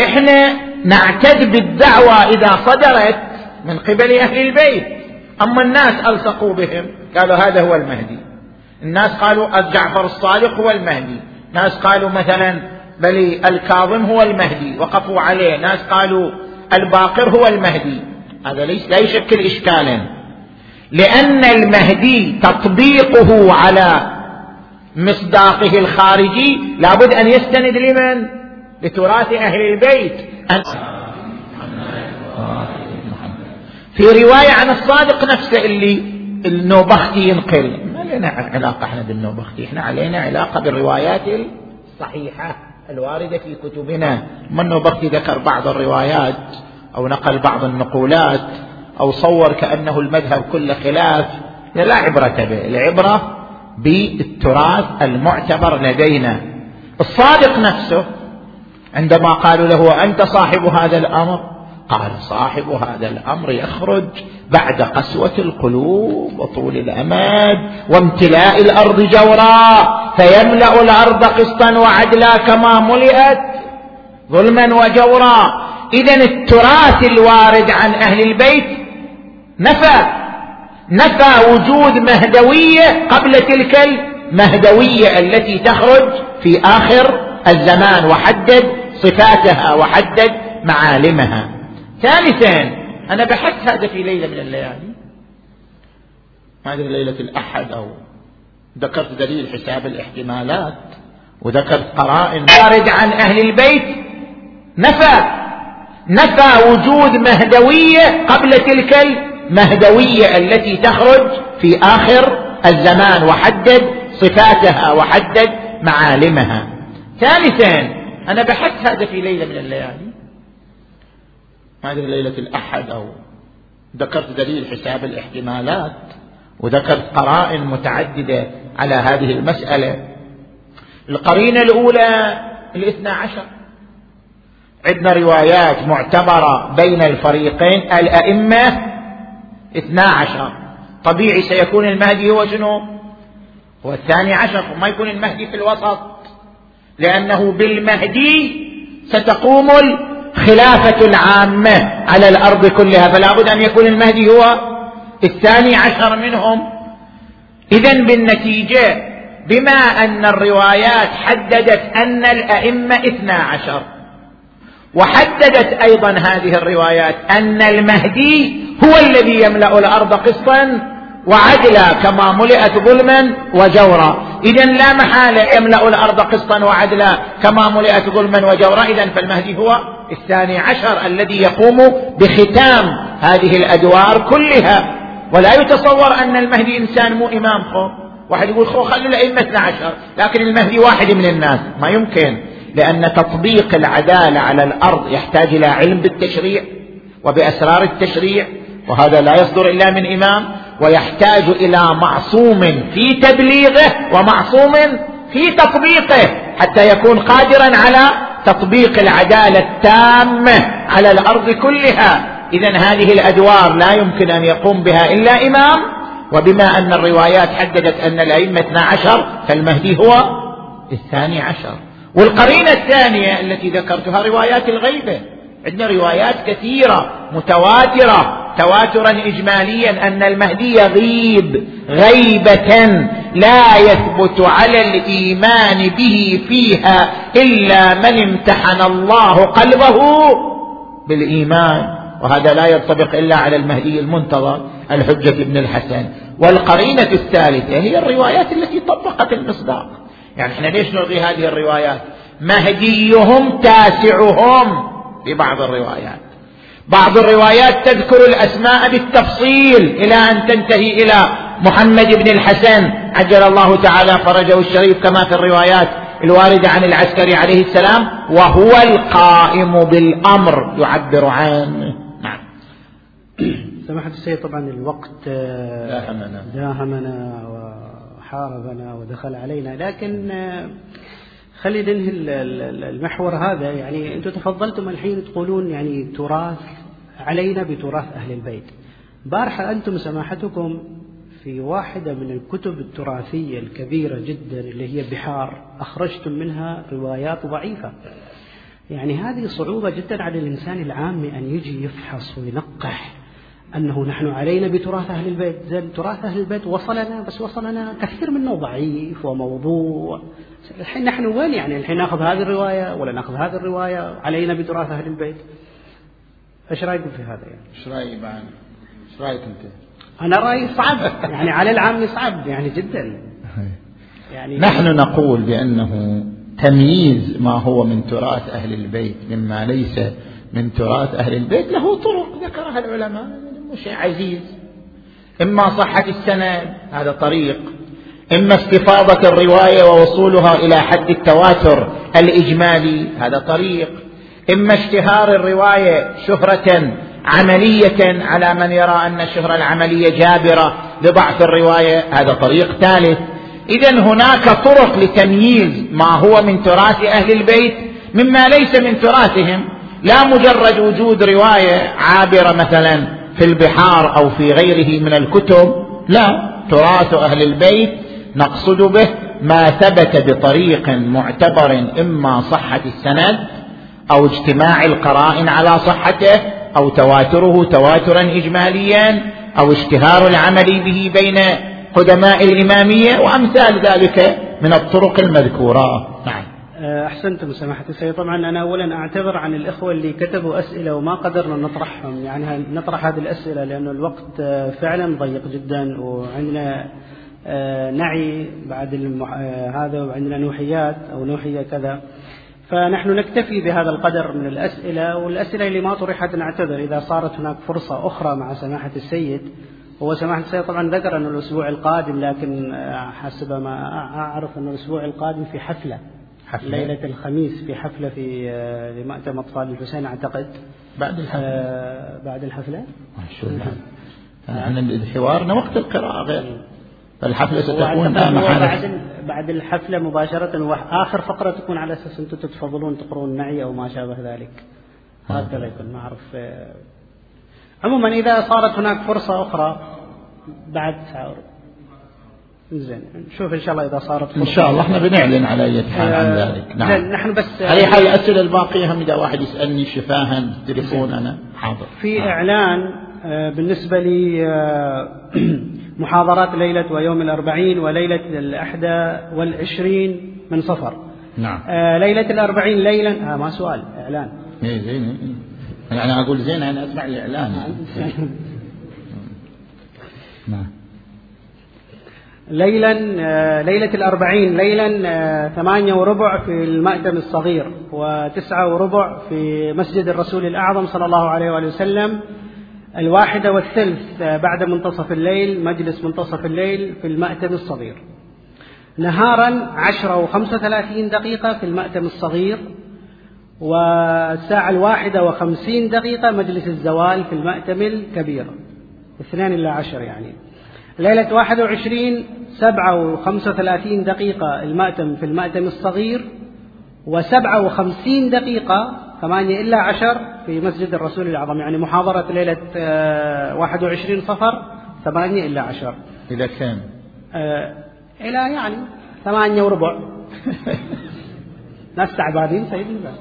إحنا نعتد بالدعوى إذا صدرت من قبل أهل البيت. أما الناس ألصقوا بهم. قالوا هذا هو المهدي. الناس قالوا جعفر الصادق هو المهدي. ناس قالوا مثلا بل الكاظم هو المهدي. وقفوا عليه. ناس قالوا الباقر هو المهدي. هذا ليس لا يشكل إشكالا. لأن المهدي تطبيقه على مصداقه الخارجي لابد أن يستند لمن؟ لتراث أهل البيت. أن في رواية عن الصادق نفسه اللي النوبختي ينقل. ما لنا علاقة إحنا بالنوبختي إحنا علينا علاقة بالروايات الصحيحة الواردة في كتبنا. ما النوبختي ذكر بعض الروايات أو نقل بعض النقولات؟ أو صور كأنه المذهب كله خلاف. لا عبرة به. العبرة بالتراث المعتبر لدينا. الصادق نفسه عندما قالوا له أنت صاحب هذا الأمر؟ قال صاحب هذا الأمر يخرج بعد قسوة القلوب وطول الأمد وامتلاء الأرض جورا فيملأ الأرض قسطا وعدلا كما ملئت ظلما وجورا. اذا التراث الوارد عن أهل البيت نفى نفى وجود مهدوية قبل تلك المهدوية التي تخرج في آخر الزمان وحدد صفاتها وحدد معالمها. ثالثا أنا بحثت هذا في ليلة من الليالي. أدري ليلة الأحد أو ذكرت دليل حساب الاحتمالات وذكرت قرائن وارد عن أهل البيت. نفى نفى وجود مهدوية قبل تلك المهدوية التي تخرج في آخر الزمان وحدد صفاتها وحدد معالمها. ثالثا أنا بحثت هذا في ليلة من الليالي. ما أدري ليلة الأحد أو ذكرت دليل حساب الاحتمالات وذكرت قرائن متعددة على هذه المسألة. القرينة الأولى الاثنى عشر. عندنا روايات معتبرة بين الفريقين الأئمة اثنى عشر. طبيعي سيكون المهدي هو شنو؟ هو الثاني عشر. وما يكون المهدي في الوسط لأنه بالمهدي ستقوم خلافة العامة على الأرض كلها. فلا بد أن يكون المهدي هو الثاني عشر منهم. إذا بالنتيجة بما أن الروايات حددت أن الأئمة اثنا عشر. وحددت أيضا هذه الروايات أن المهدي هو الذي يملأ الأرض قسطا وعدلا كما ملئت ظلما وجورا. إذا لا محالة يملأ الأرض قسطا وعدلا كما ملئت ظلما وجورا. إذا فالمهدي هو الثاني عشر الذي يقوم بختام هذه الأدوار كلها. ولا يتصور أن المهدي إنسان مو إمام خو واحد يقول خو خلوا الأئمة 12 لكن المهدي واحد من الناس. ما يمكن. لأن تطبيق العدالة على الأرض يحتاج إلى علم بالتشريع وبأسرار التشريع وهذا لا يصدر إلا من إمام ويحتاج إلى معصوم في تبليغه ومعصوم في تطبيقه حتى يكون قادرا على تطبيق العدالة التامة على الأرض كلها. اذا هذه الأدوار لا يمكن أن يقوم بها إلا إمام وبما أن الروايات حددت أن الأئمة اثنا عشر فالمهدي هو الثاني عشر. والقرينة الثانية التي ذكرتها روايات الغيبة. عندنا روايات كثيرة متواترة تواترا اجماليا أن المهدي يغيب غيبة لا يثبت على الإيمان به فيها إلا من امتحن الله قلبه بالإيمان. وهذا لا ينطبق إلا على المهدي المنتظر الحجة ابن الحسن. والقرينة الثالثة هي الروايات التي طبقت المصداق. يعني إحنا ليش نلغي هذه الروايات؟ مهديهم تاسعهم في بعض الروايات. بعض الروايات تذكر الأسماء بالتفصيل إلى أن تنتهي إلى محمد بن الحسن. عجل الله تعالى فرجه الشريف كما في الروايات الواردة عن العسكري عليه السلام وهو القائم بالأمر يعبر عنه نعم. سماحة السيد طبعا الوقت داهمنا داهمنا وحاربنا ودخل علينا. لكن خلي ننهي المحور هذا. يعني أنتم تفضلتم الحين تقولون يعني تراث علينا بتراث أهل البيت. بارحة أنتم سماحتكم في واحدة من الكتب التراثية الكبيرة جدا اللي هي بحار. أخرجتم منها روايات ضعيفة. يعني هذه صعوبة جدا على الإنسان العامي أن يجي يفحص وينقح. أنه نحن علينا بتراث أهل البيت. زين تراث أهل البيت وصلنا بس وصلنا كثير منه ضعيف وموضوع. الحين نحن وين يعني؟ الحين ناخذ هذه الرواية ولا ناخذ هذه الرواية؟ علينا بتراث أهل البيت. إيش رأيكم في هذا يعني؟ إيش رايي بعد؟ إيش رأيك أنت؟ أنا رايي صعب يعني على العام صعب يعني جدا. يعني نحن نقول بأنه تمييز ما هو من تراث أهل البيت مما ليس من تراث أهل البيت. له طرق ذكرها العلماء. شيء عزيز إما صحة السند هذا طريق. إما استفاضة الرواية ووصولها إلى حد التواتر الإجمالي هذا طريق. إما اشتهار الرواية شهرة عملية على من يرى أن الشهره العملية جابرة لضعف الرواية هذا طريق ثالث. اذا هناك طرق لتمييز ما هو من تراث أهل البيت مما ليس من تراثهم. لا مجرد وجود رواية عابرة مثلا. في البحار أو في غيره من الكتب؟ لا. تراث أهل البيت نقصد به ما ثبت بطريق معتبر إما صحة السند أو اجتماع القرائن على صحته أو تواتره تواترا اجماليا أو اشتهار العمل به بين قدماء الإمامية وأمثال ذلك من الطرق المذكورة. نعم. أه، أحسنتم سماحة السيد. طبعا أنا اولا اعتذر عن الإخوة اللي كتبوا أسئلة وما قدرنا نطرحهم. يعني نطرح هذه الأسئلة لأنه الوقت أه، فعلا ضيق جدا وعندنا أه، نعي بعد هذا وعندنا نوحيات أو نوحية كذا. فنحن نكتفي بهذا القدر من الأسئلة والأسئلة اللي ما طرحت نعتذر. إذا صارت هناك فرصة أخرى مع سماحة السيد هو سماحة السيد طبعا ذكر أن الأسبوع القادم لكن حسب ما أعرف أن الأسبوع القادم في حفلة. حفلة. ليلة الخميس في حفلة في لمأتم أطفال الحسين أعتقد. بعد الحفلة. آه بعد الحفلة؟ ما شاء الله. يعني حوارنا وقت القراءة غير. فالحفلة ستكون بعد بعد الحفلة مباشرة وآخر فقرة تكون على أساس أنتم تتفضلون تقرون معي أو ما شابه ذلك. هكذا يكون ما أعرف. عموما إذا صارت هناك فرصة أخرى بعد ساعة زين. نشوف إن شاء الله إذا صارت إن شاء الله. إحنا بنعلن على أي حال. عن آه، ذلك. نعم. نحن بس على حال الاسئله الباقيه هم إذا واحد يسألني شفاها بالتليفون أنا. حاضر. في إعلان آه، بالنسبة لي آه، محاضرات ليلة ويوم الأربعين وليلة الأحدى والعشرين من صفر. نعم. آه ليلة الأربعين ليلا. آه ما سؤال إعلان. إيه زين إيه. أنا أقول زين أنا أسمع الإعلان. نعم. ليلا آه ليلة الأربعين ليلا آه ثمانية وربع في المأتم الصغير وتسعة وربع في مسجد الرسول الأعظم صلى الله عليه وآله وسلم. الواحدة والثلث بعد منتصف الليل مجلس منتصف الليل في المأتم الصغير. نهارا عشرة وخمسة وثلاثين دقيقة في المأتم الصغير والساعة الواحدة وخمسين دقيقة مجلس الزوال في المأتم الكبير. اثنين إلى عشر يعني. ليلة واحد وعشرين سبعة وخمسة وثلاثين دقيقة المأتم في المأتم الصغير وسبعة وخمسين دقيقة ثمانية إلا عشر في مسجد الرسول الأعظم يعني محاضرة ليلة آه، واحد وعشرين صفر ثمانية إلا عشر. إلى كم؟ آه إلى يعني ثمانية وربع. ناس تعبانين سيدنا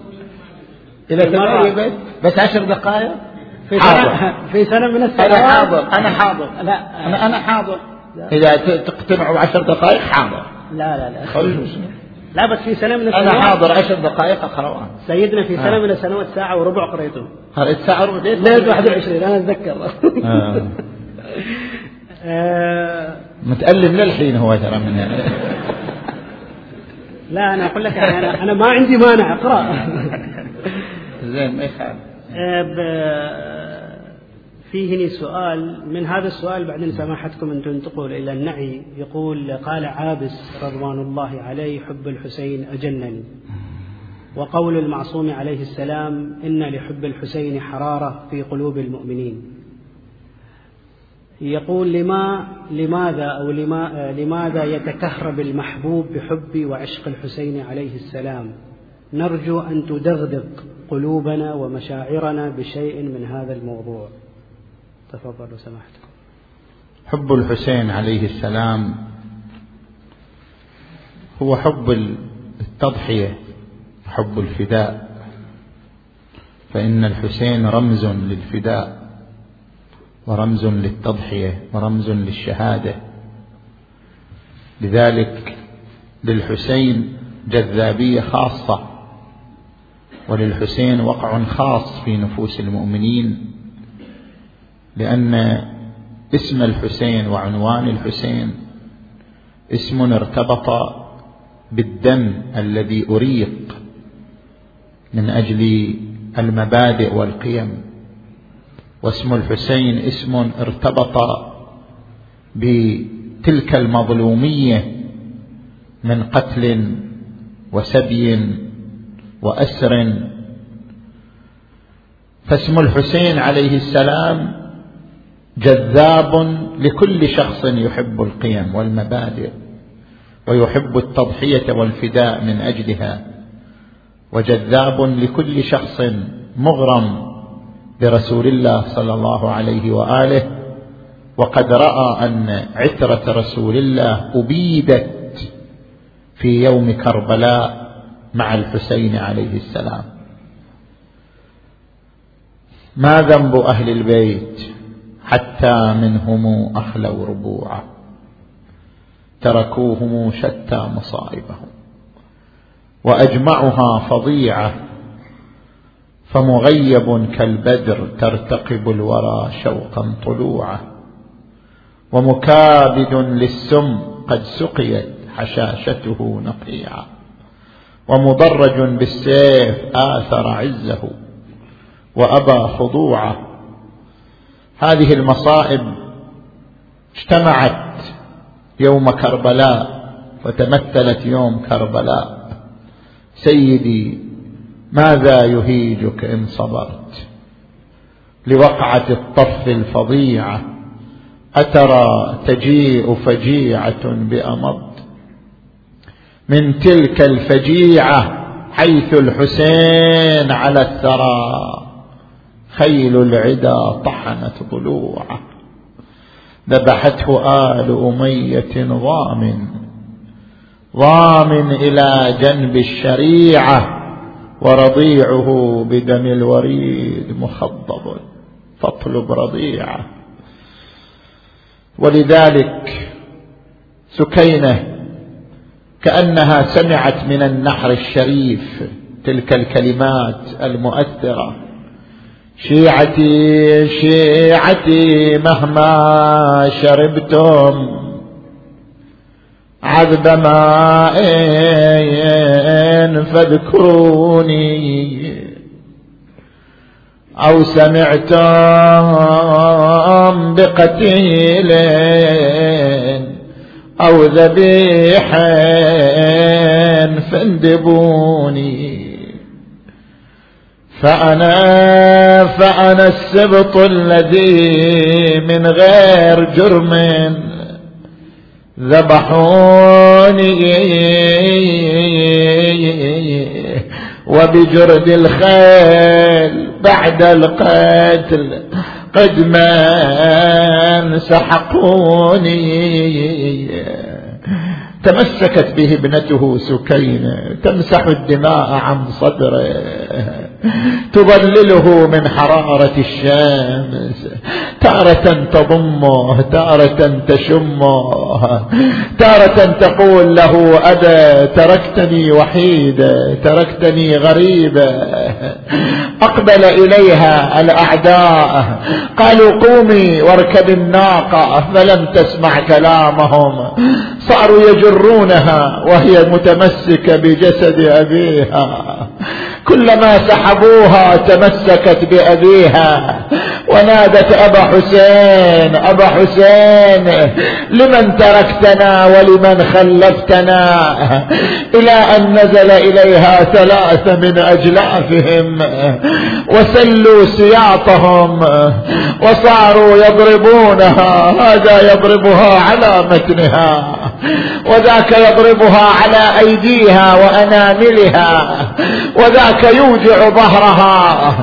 إلى تقريبا بس عشر دقائق؟ في حاضر. في سنة من السنوات. أنا حاضر. أنا حاضر. لا. أنا أنا حاضر. إذا ت- تقتنعوا بعشر دقائق حاضر. لا لا لا. خلوا لا بس في سنة من السنوات. أنا حاضر عشر دقائق أقرأ سيدنا في سنة آه. من السنوات ساعة وربع قريته قريت ساعة وربع. ليلة 21 أنا أتذكر. آه. آه، متألم للحين هو ترى من لا أنا أقول لك يعني أنا أنا ما عندي مانع أقرأ. زين ما يخالف. ب- في هنا سؤال من هذا السؤال بعدين سماحتكم أن تنتقل إلى النعي يقول قال عابس رضوان الله عليه حب الحسين أجنني. وقول المعصوم عليه السلام إن لحب الحسين حرارة في قلوب المؤمنين. يقول لما لماذا أو لما لماذا يتكهرب المحبوب بحب وعشق الحسين عليه السلام؟ نرجو أن تدغدغ قلوبنا ومشاعرنا بشيء من هذا الموضوع. تفضلوا سماحتكم حب الحسين عليه السلام هو حب التضحية حب الفداء. فإن الحسين رمز للفداء ورمز للتضحية ورمز للشهادة. لذلك للحسين جذابية خاصة وللحسين وقع خاص في نفوس المؤمنين. لأن اسم الحسين وعنوان الحسين اسم ارتبط بالدم الذي أريق من أجل المبادئ والقيم. واسم الحسين اسم ارتبط بتلك المظلومية من قتل وسبي وأسر. فاسم الحسين عليه السلام جذاب لكل شخص يحب القيم والمبادئ ويحب التضحية والفداء من أجلها. وجذاب لكل شخص مغرم برسول الله صلى الله عليه وآله. وقد رأى أن عترة رسول الله أبيدت في يوم كربلاء مع الحسين عليه السلام. ما ذنب أهل البيت حتى منهم أخلوا ربوعا تركوهم شتى مصائبهم. وأجمعها فظيعة. فمغيب كالبدر ترتقب الورى شوقا طلوعا ومكابد للسم قد سقيت حشاشته نقيعا ومضرج بالسيف آثر عزه. وأبى خضوعه. هذه المصائب اجتمعت يوم كربلاء وتمثلت يوم كربلاء. سيدي ماذا يهيجك إن صبرت؟ لوقعة الطف الفظيعة أترى تجيء فجيعة بامض من تلك الفجيعة حيث الحسين على الثرى. خيل العدا طحنت ضلوعه ذبحته آل أمية ضامن. ضامن إلى جنب الشريعة ورضيعه بدم الوريد مخضب. فاطلب رضيعة. ولذلك سكينة كأنها سمعت من النحر الشريف تلك الكلمات المؤثرة. شيعتي شيعتي مهما شربتم عذب ماء فاذكروني. أو سمعتم بقتيل أو ذبيح فاندبوني فأنا فأنا السبط الذي من غير جرم ذبحوني وبجرد الخيل بعد القتل قدما سحقوني تمسكت به ابنته سكينة تمسح الدماء عن صدره. تظلله من حرارة الشمس. تارة تضمه تارة تشمه. تارة تقول له أبا تركتني وحيدة تركتني غريبة أقبل إليها الأعداء قالوا قومي واركب الناقة فلم تسمع كلامهم؟ صاروا يجرونها وهي متمسكة بجسد أبيها. كلما سحبوها تمسكت بأبيها. ونادت أبا حسين أبا حسين لمن تركتنا ولمن خلفتنا؟ إلى أن نزل إليها ثلاثة من أجلافهم. وسلوا سياطهم. وصاروا يضربونها. هذا يضربها على متنها. وذاك يضربها على أيديها وأناملها. وذاك يوجع ظهرها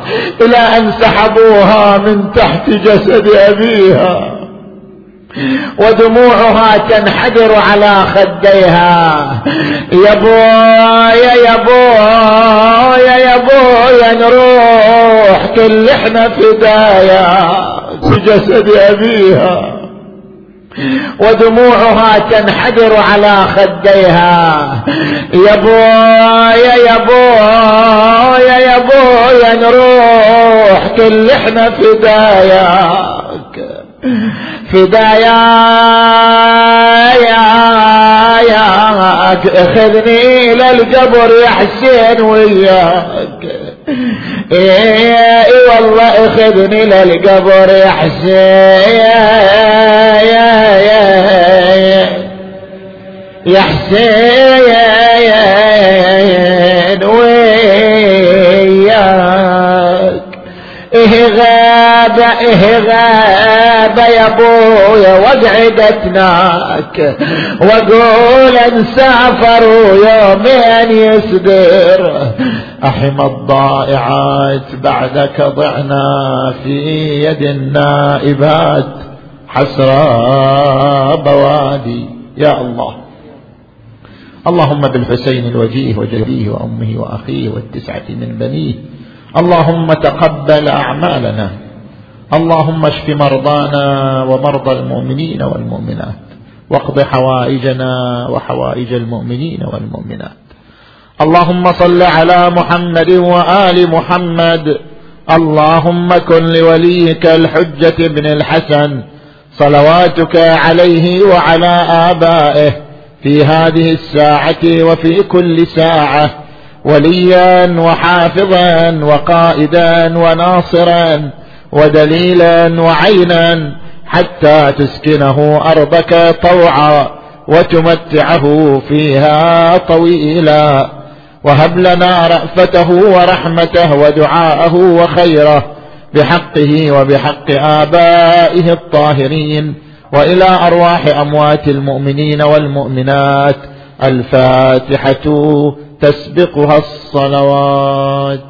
إلى أن سحبوها من تحت جسد أبيها. ودموعها تنحدر على خديها. يا بويا يا بويا يا بويا نروح كل إحنا فدايا في جسد أبيها. ودموعها تنحدر على خديها. يا بويا يا بويا يا بويا نروح كل إحنا فداياك. فدايا ياك اخذني إلى القبر يا حسين وياك. اي والله اخذني للقبر يا حسين يا حسين وياك. إيه غابة إيه غابة يا أبويا وقعدتناك. وأقول انسافر يومين يصدر أحم الضائعات بعدك ضعنا في يد النائبات حسرى بوادي. يا الله. اللهم بالحسين الوجيه وجديه وأمه وأخيه والتسعة من بنيه. اللهم تقبل أعمالنا. اللهم اشف مرضانا ومرضى المؤمنين والمؤمنات. واقض حوائجنا وحوائج المؤمنين والمؤمنات. اللهم صل على محمد وآل محمد. اللهم كن لوليك الحجة بن الحسن. صلواتك عليه وعلى آبائه في هذه الساعة وفي كل ساعة. وليا وحافظا وقائدا وناصرا ودليلا وعينا حتى تسكنه أرضك طوعا وتمتعه فيها طويلا. وهب لنا رأفته ورحمته ودعاءه وخيره بحقه وبحق آبائه الطاهرين وإلى أرواح أموات المؤمنين والمؤمنات الفاتحة تسبقها الصلوات.